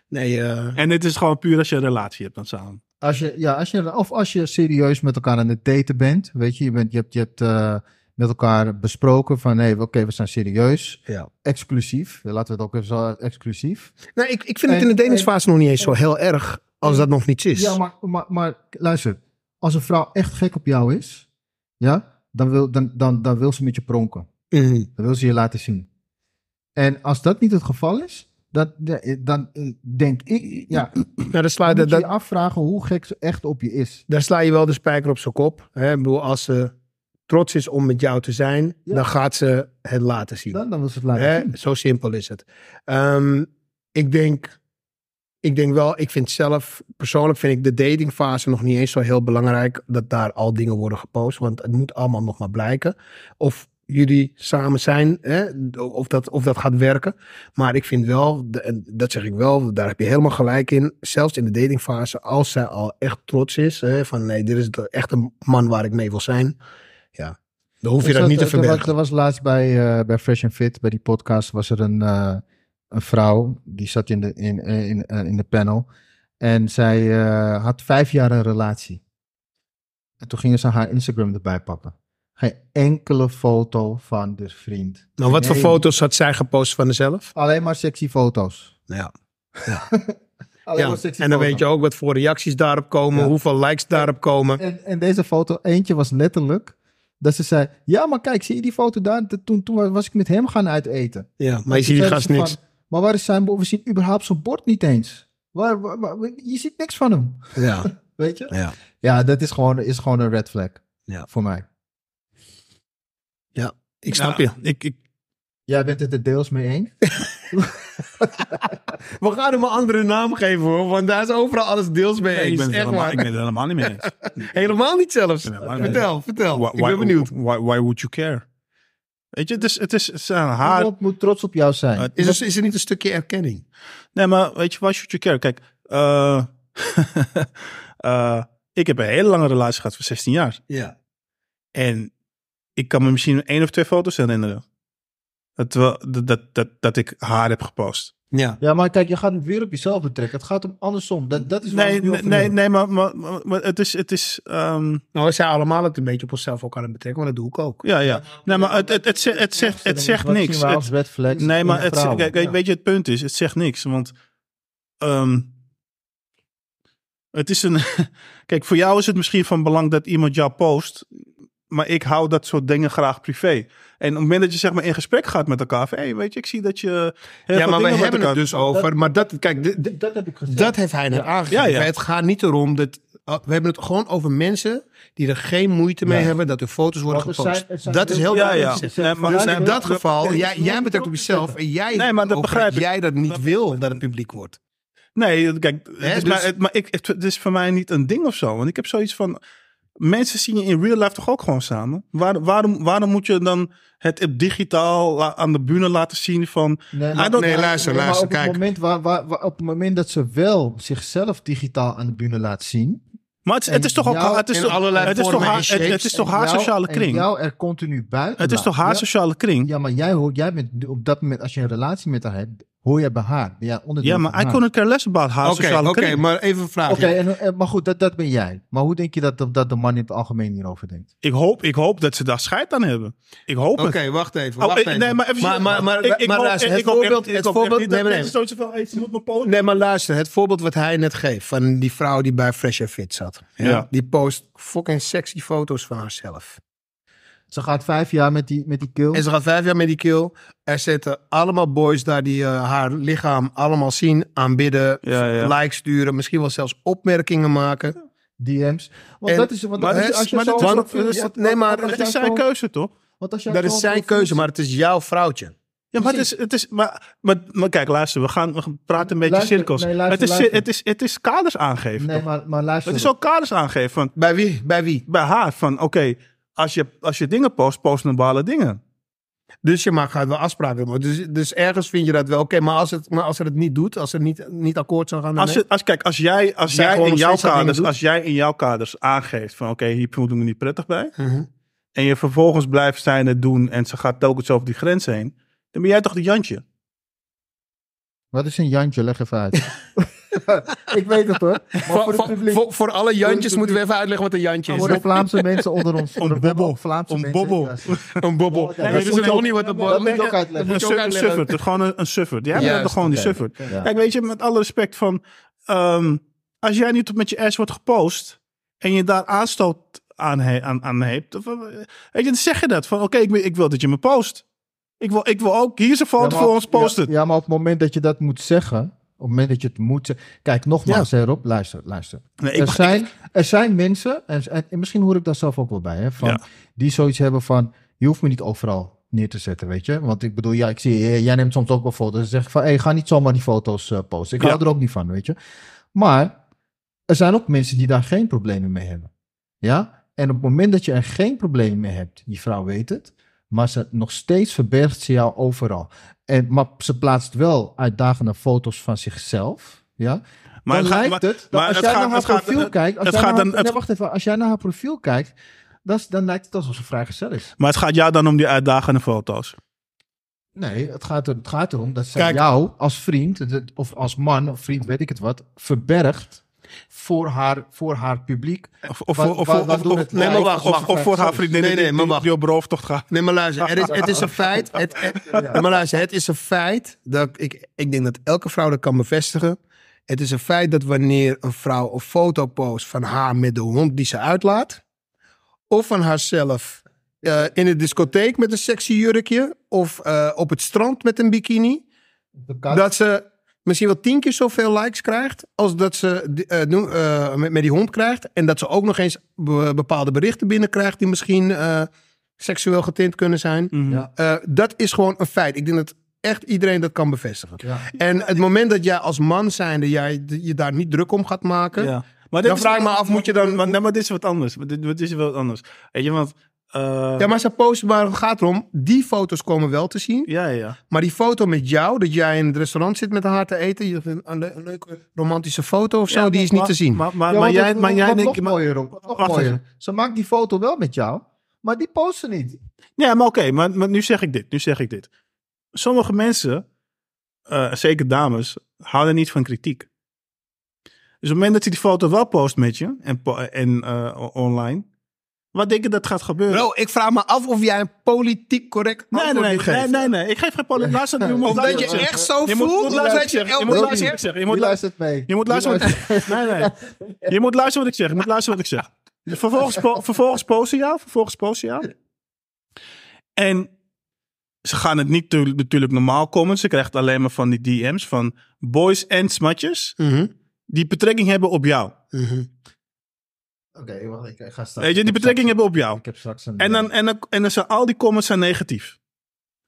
Nee, eh, En het is gewoon puur als je een relatie hebt dan samen. Als je, ja, als je, of als je serieus met elkaar aan het daten bent, weet je, je, bent, je hebt, je hebt eh, met elkaar besproken van, nee, oké, we zijn serieus, ja. exclusief, laten we het ook even zo, exclusief. Nou, ik, ik vind het in de datingsfase nog niet eens zo heel erg als dat nog niets is. Ja, maar, maar, maar luister, als een vrouw echt gek op jou is, ja, dan wil, dan, dan, dan wil ze met je pronken. Mhm. Dan wil ze je laten zien. En als dat niet het geval is, dan, dan eh, denk ik, ja, dan sla, dan je- moet je dat, je afvragen hoe gek ze echt op je is. daar sla je wel de spijker op zijn kop. Hè? Ik bedoel, als ze trots is om met jou te zijn, Ja. dan gaat ze het laten zien. Dan, dan wil ze het laten Hè? zien. Zo simpel is het. Ehm, ik, denk, ik denk wel, ik vind zelf, persoonlijk vind ik de datingfase nog niet eens zo heel belangrijk dat daar al dingen worden gepost. Want het moet allemaal nog maar blijken. Of jullie samen zijn, hè? Of, dat, of dat gaat werken. Maar ik vind wel, en dat zeg ik wel, daar heb je helemaal gelijk in. Zelfs in de datingfase, als zij al echt trots is, hè? van nee, dit is de, echt een man waar ik mee wil zijn. Ja, dan hoef je dat niet te er- er was, verbergen. er was laatst bij, eh, bij Fresh and Fit, bij die podcast, was er een, eh, een vrouw, die zat in de, in, eh, in, in de panel. En zij eh, had vijf jaar een relatie. En toen gingen ze haar Instagram erbij pakken. Geen enkele foto van de vriend. Nou, wat voor foto's had zij gepost van zichzelf? Alleen maar sexy foto's. Ja. Alleen Ja, maar sexy en dan foto's. weet je ook wat voor reacties daarop komen, Ja. hoeveel likes daarop komen. En, en deze foto, eentje was letterlijk dat ze zei: Ja, maar kijk, zie je die foto daar? De- Toen, toen was ik met hem gaan uiteten. Ja, maar je ziet die gast niks. van, maar waar is zijn bord? We zien überhaupt zijn bord niet eens. Waar, waar- waar- je ziet niks van hem. Ja, Weet je? ja. Ja, dat is gewoon, is gewoon een red flag. Ja. Voor mij. Ik snap Ja, je. Ik, ik, Jij bent het er deels mee eens. We gaan hem een andere naam geven hoor, want daar is overal alles deels mee nee, ik, eens. ben het Echt helemaal, waar. ik ben het helemaal niet mee eens. Helemaal niet zelfs. helemaal niet Vertel, vertel. Why, ik ben why- benieuwd. Why, why would you care? Weet je, het is, het is, het is aan haar... Iemand moet trots op jou zijn. Uh, Is er, is er niet een stukje erkenning? Nee, maar weet je, why should you care? Kijk, eh, eh, ik heb een hele lange relatie gehad van 16 jaar. Ja. En ik kan me misschien één of twee foto's herinneren. Dat, dat, dat, ik haar heb gepost. Ja. ja, maar kijk, je gaat het weer op jezelf betrekken. Het gaat om andersom. Dat, dat is Nee, nee, nee, nee maar, maar, maar, maar het is... Het is ehm, Nou, we zijn allemaal het een beetje op onszelf ook aan het betrekken, maar dat doe ik ook. ja, ja. Nee, maar het, het, het, zegt, het, zegt, het zegt niks. Het- nee, maar het, kijk, weet je, het punt is, het zegt niks. Want ehm, Het is een. Kijk, voor jou is het misschien van belang dat iemand jou post. Maar ik hou dat soort dingen graag privé. En op het moment dat je zeg maar in gesprek gaat met elkaar. Van, hey, weet je, ik zie dat je. heel Ja, maar we hebben het dus over. Maar dat, kijk, d- d- Dat heb ik gezegd. dat heeft hij net aangegeven. Ja, ja. Het gaat niet erom dat. uh, We hebben het gewoon over mensen die er geen moeite mee Ja. hebben dat hun foto's worden gepost. zijn- zijn dat is heel-. Nee, maar- dus nee, in dat geval, nee, jij, jij ook op jezelf en jij, Nee, maar dat over begrijp ik. jij dat niet wil dat het publiek wordt. Nee, kijk, het, is dus- maar, het, maar ik, het, het is voor mij niet een ding of zo. Want ik heb zoiets van. Mensen zien je in real life toch ook gewoon samen? Waar, waarom, waarom moet je dan het op digitaal aan de bühne laten zien van. Nee, nee, luister, maar luister, op het. Moment waar, waar, waar- op het moment dat ze wel zichzelf digitaal aan de bühne laat zien. Maar het, is- het is toch ook. jou- Het is toch, allerlei het is toch haar, en het, shapes. het is toch haar jou- sociale kring? jou er continu buiten. Het is toch haar Ja, sociale kring? Ja, maar jij, hoort, jij bent op dat moment, als je een relatie met haar hebt, hoor jij bij haar. Ben jij onderdeel Ja, maar van I haar. couldn't care less about haar Oké, sociale oké, maar even een vraag. Oké, en, en- maar goed, dat, dat ben jij. Maar hoe denk je dat, dat de man in het algemeen hierover denkt? Ik, hoop, ik hoop dat ze daar scheid aan hebben. Ik hoop Oké, het. wacht even. Oh, wacht ik- even. nee, maar even maar, maar, maar, ik, ik maar hoop- luister, ik het hoop voorbeeld, ik het hoop voorbeeld, nee, nee. maar luister, het voorbeeld wat hij net geeft van die vrouw die bij Fresh Fit zat. Ja. Ja. Die post fucking sexy foto's van haarzelf. Ze gaat vijf jaar met die, met die kill. En ze gaat vijf jaar met die kill. Er zitten allemaal boys daar die eh, haar lichaam allemaal zien, aanbidden, Ja, ja. likes sturen, misschien wel zelfs opmerkingen maken. DM's. Want En- dat is... Want maar als, je- het is- als je maar zo- dat is- want- nee, maar zijn keuze, toch? want als jij Dat is zijn keuze, maar het is jouw vrouwtje. Ja, maar, het is, het is, maar, maar, maar kijk, luister, we gaan, we gaan praten een beetje Luister, cirkels. nee, luister, het, is, luister. Het, is, het is kaders aangeven. Nee, maar, maar luister. het is ook kaders aangeven van, Bij wie? Bij wie? bij haar. Van oké, als, je, als je dingen post, post normale dingen. Dus je mag gaat wel afspraken maken. Dus, dus ergens vind je dat wel oké. maar, als het, maar als het het niet doet, als het niet, niet akkoord zou gaan. Als, je, als, kijk, als jij, als jij, in jouw kaders, als jij in jouw kaders aangeeft van oké, hier voel ik me niet prettig bij. Mhm. En je vervolgens blijft zijn het doen en ze gaat telkens over die grens heen. Dan ben jij toch de Jantje? Wat is een Jantje? Leg even uit. ik weet het hoor. Maar voor, Voor, het voor, publiek, voor, voor alle Jantjes moeten we even uitleggen wat een Jantje is. voor de Vlaamse mensen onder ons. de bobbel. Vlaamse Een bobbel. Een bobbel. Nee, dat is je een- ook niet wat Dat moet Een, ook su- een suffert, gewoon een, een suffert. Juist, toch gewoon die suffert. Kijk, weet je, met alle respect van... ehm, als jij niet met je ass wordt gepost... en je daar aanstoot aan, he, aan, aan hebt... of, eh, weet je, dan zeg je dat. Van, oké, ik, wil- ik wil dat je me post. Ik wil, ik wil ook... Hier is een foto Ja, maar voor op- ons, post ja, het. Ja, maar op het moment dat je dat moet zeggen. Op het moment dat je het moet. Kijk, nogmaals, Rob, luister, luister. Nee, er, zijn, er zijn mensen, en, en, en misschien hoor ik daar zelf ook wel bij, hè, van, Ja. die zoiets hebben van, je hoeft me niet overal neer te zetten, weet je. Want ik bedoel, ja, ik zie, eh, jij neemt soms ook wel foto's. Dan zeg van, hey, ga niet zomaar die foto's eh, posten. Ik Ja. hou er ook niet van, weet je. Maar er zijn ook mensen die daar geen problemen mee hebben. Ja? En op het moment dat je er geen problemen mee hebt, die vrouw weet het, maar ze nog steeds verbergt ze jou overal. En, maar ze plaatst wel uitdagende foto's van zichzelf. Ja? Maar dan het lijkt het, dat maar als het jij gaat- naar haar gaat- profiel kijkt, als het jij gaat naar het- nee, wacht even, als jij naar haar profiel kijkt, dan, is- dan lijkt het alsof ze vrijgezel is. Maar het gaat jou dan om die uitdagende foto's. Nee, het gaat, er, het gaat erom dat zij Kijk. jou als vriend, of als man, of vriend, weet ik het wat, verbergt voor haar, voor haar publiek. Of, of, Wat- of, wat- wat Nee, maar wacht, of- wacht, of voor haar vriendin Nee, nee, maar die, wacht. die op berooftocht gaat. Nee, maar luister, het is, het is een feit. Het, het- maar luister, het is een feit dat ik, ik denk dat elke vrouw dat kan bevestigen. Het is een feit dat wanneer een vrouw een foto post van haar met de hond die ze uitlaat, of van haarzelf eh, in de discotheek met een sexy jurkje, of eh, op het strand met een bikini, dat ze misschien wel tien keer zoveel likes krijgt als dat ze eh, doen, eh, met, met die hond krijgt. En dat ze ook nog eens be- bepaalde berichten binnenkrijgt die misschien eh, seksueel getint kunnen zijn. Mhm. Ja. Eh, dat is gewoon een feit. Ik denk dat echt iedereen dat kan bevestigen. Ja. En het moment dat jij als man zijnde jij je daar niet druk om gaat maken. Ja. Maar Dan vraag ik me af, moet je dan- Maar, nee, maar dit is wat anders. Dit is wat anders. Weet je, want... eh, Ja, maar ze posten, maar het gaat erom, die foto's komen wel te zien. ja, ja. Maar die foto met jou, dat jij in het restaurant zit met haar te eten, je vindt een, le- een leuke romantische foto of zo, Ja, die is maar- niet te zien. Maar, maar, Ja, maar jij, maar jij denkt... mooier, Rob, nog mooier. Ze maakt die foto wel met jou, maar die post ze niet. Ja, maar oké, maar, maar nu zeg ik dit. Nu zeg ik dit. Sommige mensen, eh, zeker dames, houden niet van kritiek. Dus op het moment dat je die foto wel post met je en, en eh, online, Wat denk je dat gaat gebeuren? Bro, ik vraag me af of jij een politiek correct nee, nee, nee, moet nee, nee, nee. Ik geef geen politiek. Luister, je moet Of dat luisteren je echt zo Je moet- voelt, moet dat je. Je elke moet luisteren wat ik zeg. Je moet luisteren. mee? Je moet luisteren wat ik Nee, nee. Je moet luisteren wat ik zeg. Je moet luisteren wat ik zeg. Vervolgens, po- vervolgens posten jou. Vervolgens posten jou. En ze gaan het niet tu- natuurlijk normaal komen. Ze krijgt alleen maar van die DM's van boys en smatjes. Mhm, Die betrekking hebben op jou. mhm. Oké, wacht, ik ga straks. Weet je, ik die betrekking straks- hebben op jou. Ik heb straks een... En dan, en dan, en dan zijn al die comments zijn negatief.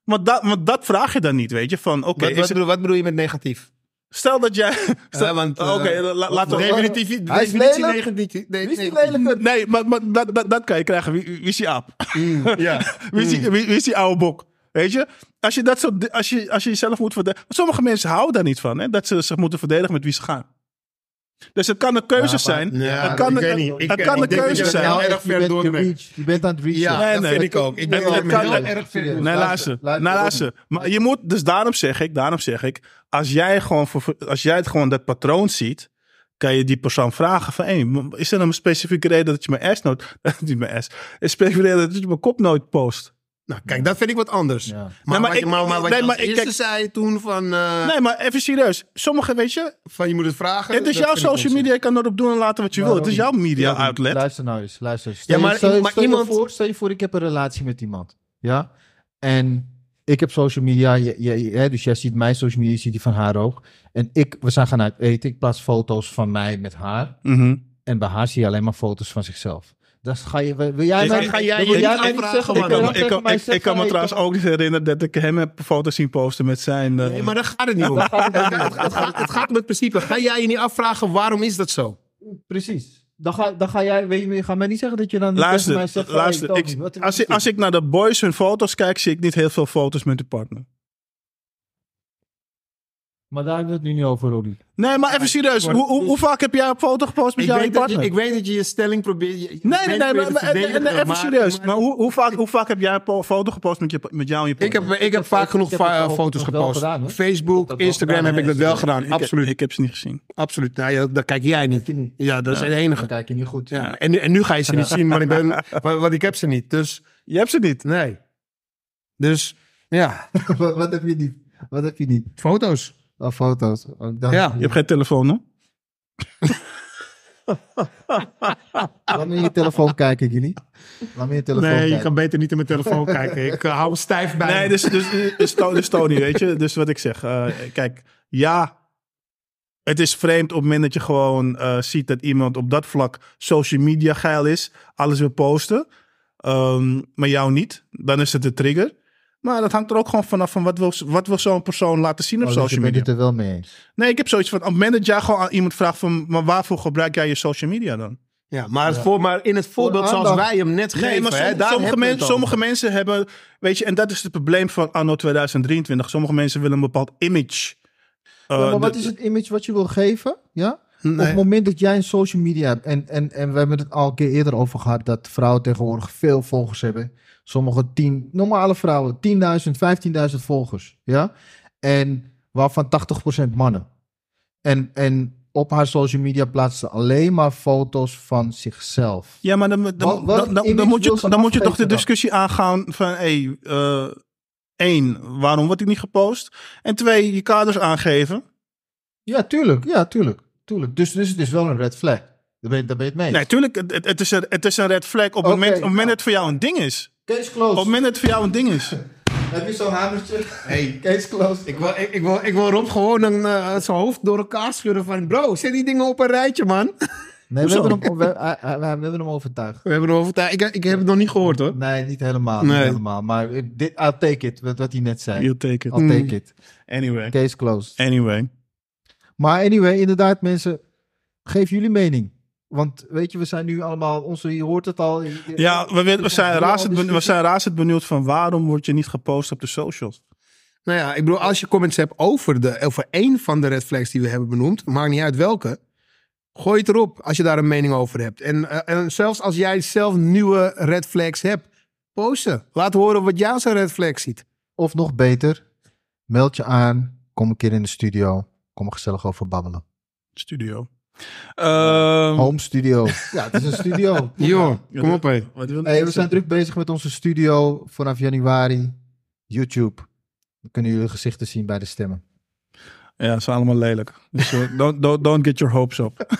Want dat, want dat vraag je dan niet, weet je. Van, oké, wat, wat, bedoel, wat bedoel je met negatief? sten dat jij... stel- Ja, want, eh, oké, la- laten we... Definitief, Hij is lelijk. negatief. nee, Wie is lelijke? Nee, maar, maar dat, dat, dat kan je krijgen. Wie, wie is die aap? Mm, ja. Wie is, die, wie, wie is die oude bok? Weet je? Als je, dat zo, als je, als je jezelf moet verdedigen. Sommige mensen houden daar niet van. Hè? Dat ze zich moeten verdedigen met wie ze gaan. Dus het kan een keuze Ja, maar- zijn. Ja, het kan, ik een- weet niet. Ik- het ik kan een denk dat keuze je zijn. nou Nou, erg je ver bent, door je, bent. reach, je bent aan het reachen. Ja, Nee, dat nee. vind ik ook. Ik denk Het- dat het je kan- heel erg ver door Nee, luister. Nee, luister. luister. Maar je moet, dus daarom zeg ik, daarom zeg ik, als jij gewoon, voor, als jij het gewoon dat patroon ziet, kan je die persoon vragen van, hey, is er een specifieke reden dat je mijn ass nooit, niet mijn ass, een specifieke reden dat je mijn kop nooit post? Nou, kijk, dat vind ik wat anders. Ja. Maar, Nee, maar wat je- ik- maar, maar wat nee, je maar als ik- eerste kijk- zei toen van, eh, Nee, maar even serieus. Sommige, weet je, van je moet het vragen. het is jouw social media, je kan erop doen en laten wat je wil. Het is jouw media Ja, outlet. Luister nou eens, luister. Stel, Ja, maar- je- stel, maar stel je iemand- voor, stel je voor, ik heb een relatie met iemand. Ja? En ik heb social media, je, je, je- hè, dus jij ziet mijn social media, je ziet die van haar ook. En ik, we zijn gaan uit eten, ik plaats foto's van mij met haar. Mhm. En bij haar zie je alleen maar foto's van zichzelf. Dan ga je, wil jij Ik- mij, ga jij dan je wil jij niet mij niet afvragen zeggen Ik kan, me- ik, kan, ik, ik kan trouwens ook niet herinneren dat ik hem heb foto's zien posten met zijn... eh, Nee, maar daar gaat het niet om. het, gaat, het, gaat, het gaat om het principe. Ga jij je niet afvragen waarom is dat zo? Precies. Dan ga, dan ga jij, weet je, gaat mij niet zeggen dat je dan niet Luister, tegen mij zegt luister. Ik, als, ik, als ik naar de boys hun foto's kijk, zie ik niet heel veel foto's met de partner. Maar daar hebben we het nu niet over, Roddy. Nee, maar even serieus. Hoe, hoe, hoe vaak heb jij een foto gepost met Ik jou en weet, je partner? ik weet dat je je stelling probeert. je- je Nee, nee, nee, maar, maar- nee, even maar- serieus. maar- Maar hoe, hoe, vaak, hoe vaak heb jij een foto gepost met, je, met jou en je Ik partner? heb, ik heb vaak genoeg ik heb het fa- wel- foto's gepost. gedaan, Facebook, Instagram gedaan, heb ik dat wel gedaan. Ik- absoluut. Ik, heb ze niet gezien. absoluut. Nou, ja, dat kijk jij niet. Ja, dat is het Dan enige. kijk je niet goed. Ja. En, nu- en nu ga je ze niet zien, want ik, ben, want, ik heb ze niet. Dus Je hebt ze niet. nee. Dus ja, wat heb je niet? Wat heb je niet? foto's. Oh, foto's. Oh, Ja. Je hebt geen telefoon, hè? Laat me in je telefoon kijken, jullie. Laat me in je telefoon Nee, je kan beter niet in mijn telefoon kijken. Ik eh, hou me stijf bij. Nee, dus, dus, dus, dus Tony, weet je. Dus wat ik zeg. eh, kijk, ja. Het is vreemd op het moment dat je gewoon eh, ziet dat iemand op dat vlak social media geil is. Alles wil posten. ehm, maar jou niet. Dan is het de trigger. Maar dat hangt er ook gewoon vanaf van wat wil, wat wil zo'n persoon laten zien op Oh, dus je social media. het er wel mee eens. Nee, ik heb zoiets van, op het moment dat jij gewoon aan iemand vraagt van, maar waarvoor gebruik jij je social media dan? Ja, maar, het Voor, maar in het voorbeeld zoals wij hem net geven. Nee, maar hè, som- sommige, men- sommige mensen hebben, weet je, en dat is het probleem van anno 2023. Sommige mensen willen een bepaald image. eh, Ja, maar wat de- is het image wat je wil geven? Ja? Op het moment dat jij een social media hebt, en, en, en we hebben het al een keer eerder over gehad, dat vrouwen tegenwoordig veel volgers hebben. Sommige tien, normale vrouwen, 10.000, 15.000 volgers. Ja? En waarvan 80% mannen. En, en op haar social media plaatst ze alleen maar foto's van zichzelf. Ja, maar dan, dan, moet je, dan moet je toch de discussie aangaan van, hey, eh, één, waarom wordt ik niet gepost? En twee, je kaders aangeven. Ja, tuurlijk. Ja, tuurlijk. Tuurlijk. Dus, dus het is wel een red flag. Daar ben je, daar ben je het mee. Nee, tuurlijk, het, het, het is een, het is een red flag op het moment, op het moment nou. dat het voor jou een ding is. Case Op closed. het moment dat het voor jou een ding is. Heb je zo'n hamertje? Hey, Case closed. ik, wil, ik, ik wil, ik wil Rob gewoon een, eh, zijn hoofd door elkaar schudden van... Bro, zet die dingen op een rijtje, man. Nee, we hebben, hem, we, hebben hem overtuigd. We hebben erover... Ik, ik heb het nog niet gehoord, hoor. Nee, niet helemaal. Nee. Niet helemaal. Maar dit, I'll take it. Wat, wat hij net zei. You take it. I'll take Mm. it. Anyway. Case closed. Anyway. Maar anyway, inderdaad, mensen. Geef jullie mening. Want weet je, we zijn nu allemaal... Onze, je hoort het al. Ja, we, we, we, zijn razend, we zijn razend benieuwd van waarom word je niet gepost op de socials? Nou ja, ik bedoel, als je comments hebt over, de, over één van de red flags die we hebben benoemd, maakt niet uit welke, gooi het erop als je daar een mening over hebt. En, eh, en zelfs als jij zelf nieuwe red flags hebt, posten. Laat horen wat jij als een red flag ziet. Of nog beter, meld je aan. Kom een keer in de studio. Kom er gezellig over babbelen. Studio. Ehm, Home studio. Ja, het is een studio. Joh, kom op hé. Hey, we zijn druk bezig met onze studio vanaf januari. YouTube. Dan kunnen jullie gezichten zien bij de stemmen. Ja, ze zijn allemaal lelijk. Dus eh, don't, don't, don't get your hopes up.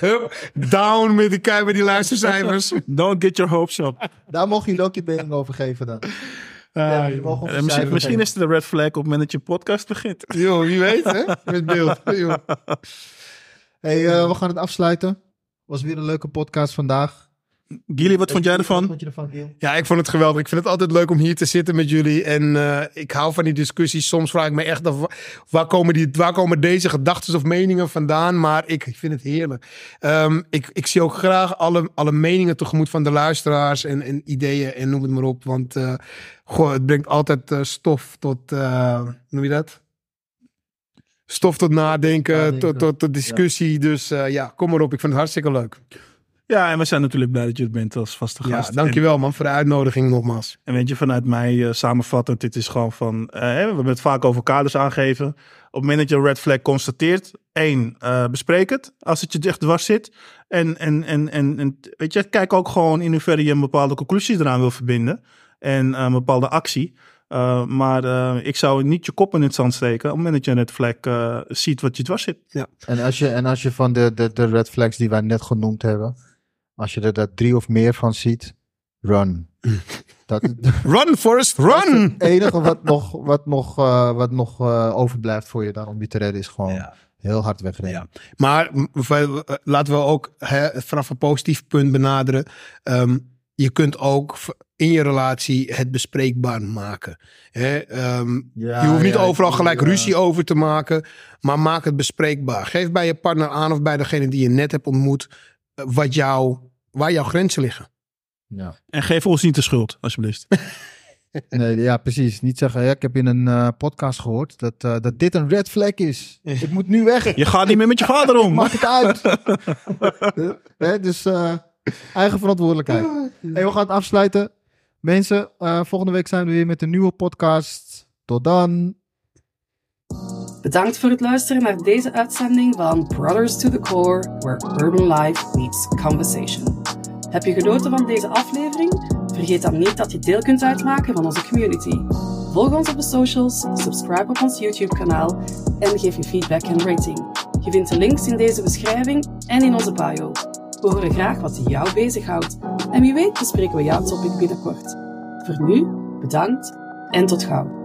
Hup, Down met die kei met die luistercijfers. Don't get your hopes up. Daar mogen jullie ook je mening over geven dan. Eh, misschien is het een red flag op het moment dat je podcast begint. joh, wie weet hè? Met beeld. Joh. Hey, eh, we gaan het afsluiten. Was weer een leuke podcast vandaag. Gilly, wat vond jij ervan? vond je ervan, Giel? Ja, ik vond het geweldig. Ik vind het altijd leuk om hier te zitten met jullie. En eh, ik hou van die discussies. Soms vraag ik me echt af, waar komen, die, waar komen deze gedachten of meningen vandaan? Maar ik, ik vind het heerlijk. Ehm, ik, ik zie ook graag alle, alle meningen tegemoet van de luisteraars en, en ideeën en noem het maar op. Want eh, goh, het brengt altijd eh, stof tot, eh, noem je dat? Stof tot nadenken, Nadenken. Tot, tot, tot discussie. Dus eh, ja, kom maar op. Ik vind het hartstikke leuk. Ja, en we zijn natuurlijk blij dat je het bent als vaste Ja, gast. En, dankjewel man voor de uitnodiging nogmaals. en weet je, vanuit mij eh, samenvattend, dit is gewoon van, eh, we hebben het vaak over kaders aangeven. Op het moment dat je een red flag constateert, één, eh, bespreek het als het je echt dwars zit. En, en, en, en, en weet je, kijk ook gewoon in hoeverre je een bepaalde conclusie eraan wil verbinden. En eh, een bepaalde actie. Uh, maar uh, ik zou niet je kop in het zand steken op het moment dat je een red flag uh, ziet wat je dwars zit. Ja. En als je, en als je van de, de, de red flags die wij net genoemd hebben, als je er daar drie of meer van ziet, run. dat, run, Forrest, run! Het enige wat nog, wat nog, uh, wat nog uh, overblijft voor je dan om die te redden is gewoon ja. heel hard wegrennen. Ja. Maar laten we ook hè, vanaf een positief punt benaderen. Um, je kunt ook in je relatie het bespreekbaar maken. Hè? Um, ja, je hoeft niet ja, overal gelijk ja. ruzie over te maken, maar maak het bespreekbaar. Geef bij je partner aan of bij degene die je net hebt ontmoet, wat jou, waar jouw grenzen liggen. Ja. En geef ons niet de schuld, alsjeblieft. nee, ja, precies. Niet zeggen, ja, ik heb in een uh, podcast gehoord dat, uh, dat dit een red flag is. ik moet nu weg. Je gaat niet meer met je vader om. Maak het uit. He, dus uh, eigen verantwoordelijkheid. Hey, we gaan het afsluiten. Mensen, uh, volgende week zijn we weer met een nieuwe podcast. Tot dan. Bedankt voor het luisteren naar deze uitzending van Brothers to the Core, where urban life meets conversation. Heb je genoten van deze aflevering? Vergeet dan niet dat je deel kunt uitmaken van onze community. Volg ons op de socials, subscribe op ons YouTube-kanaal en geef je feedback en rating. Je vindt de links in deze beschrijving en in onze bio. We horen graag wat jou bezighoudt. En wie weet bespreken we jouw topic binnenkort. Voor nu, bedankt en tot gauw.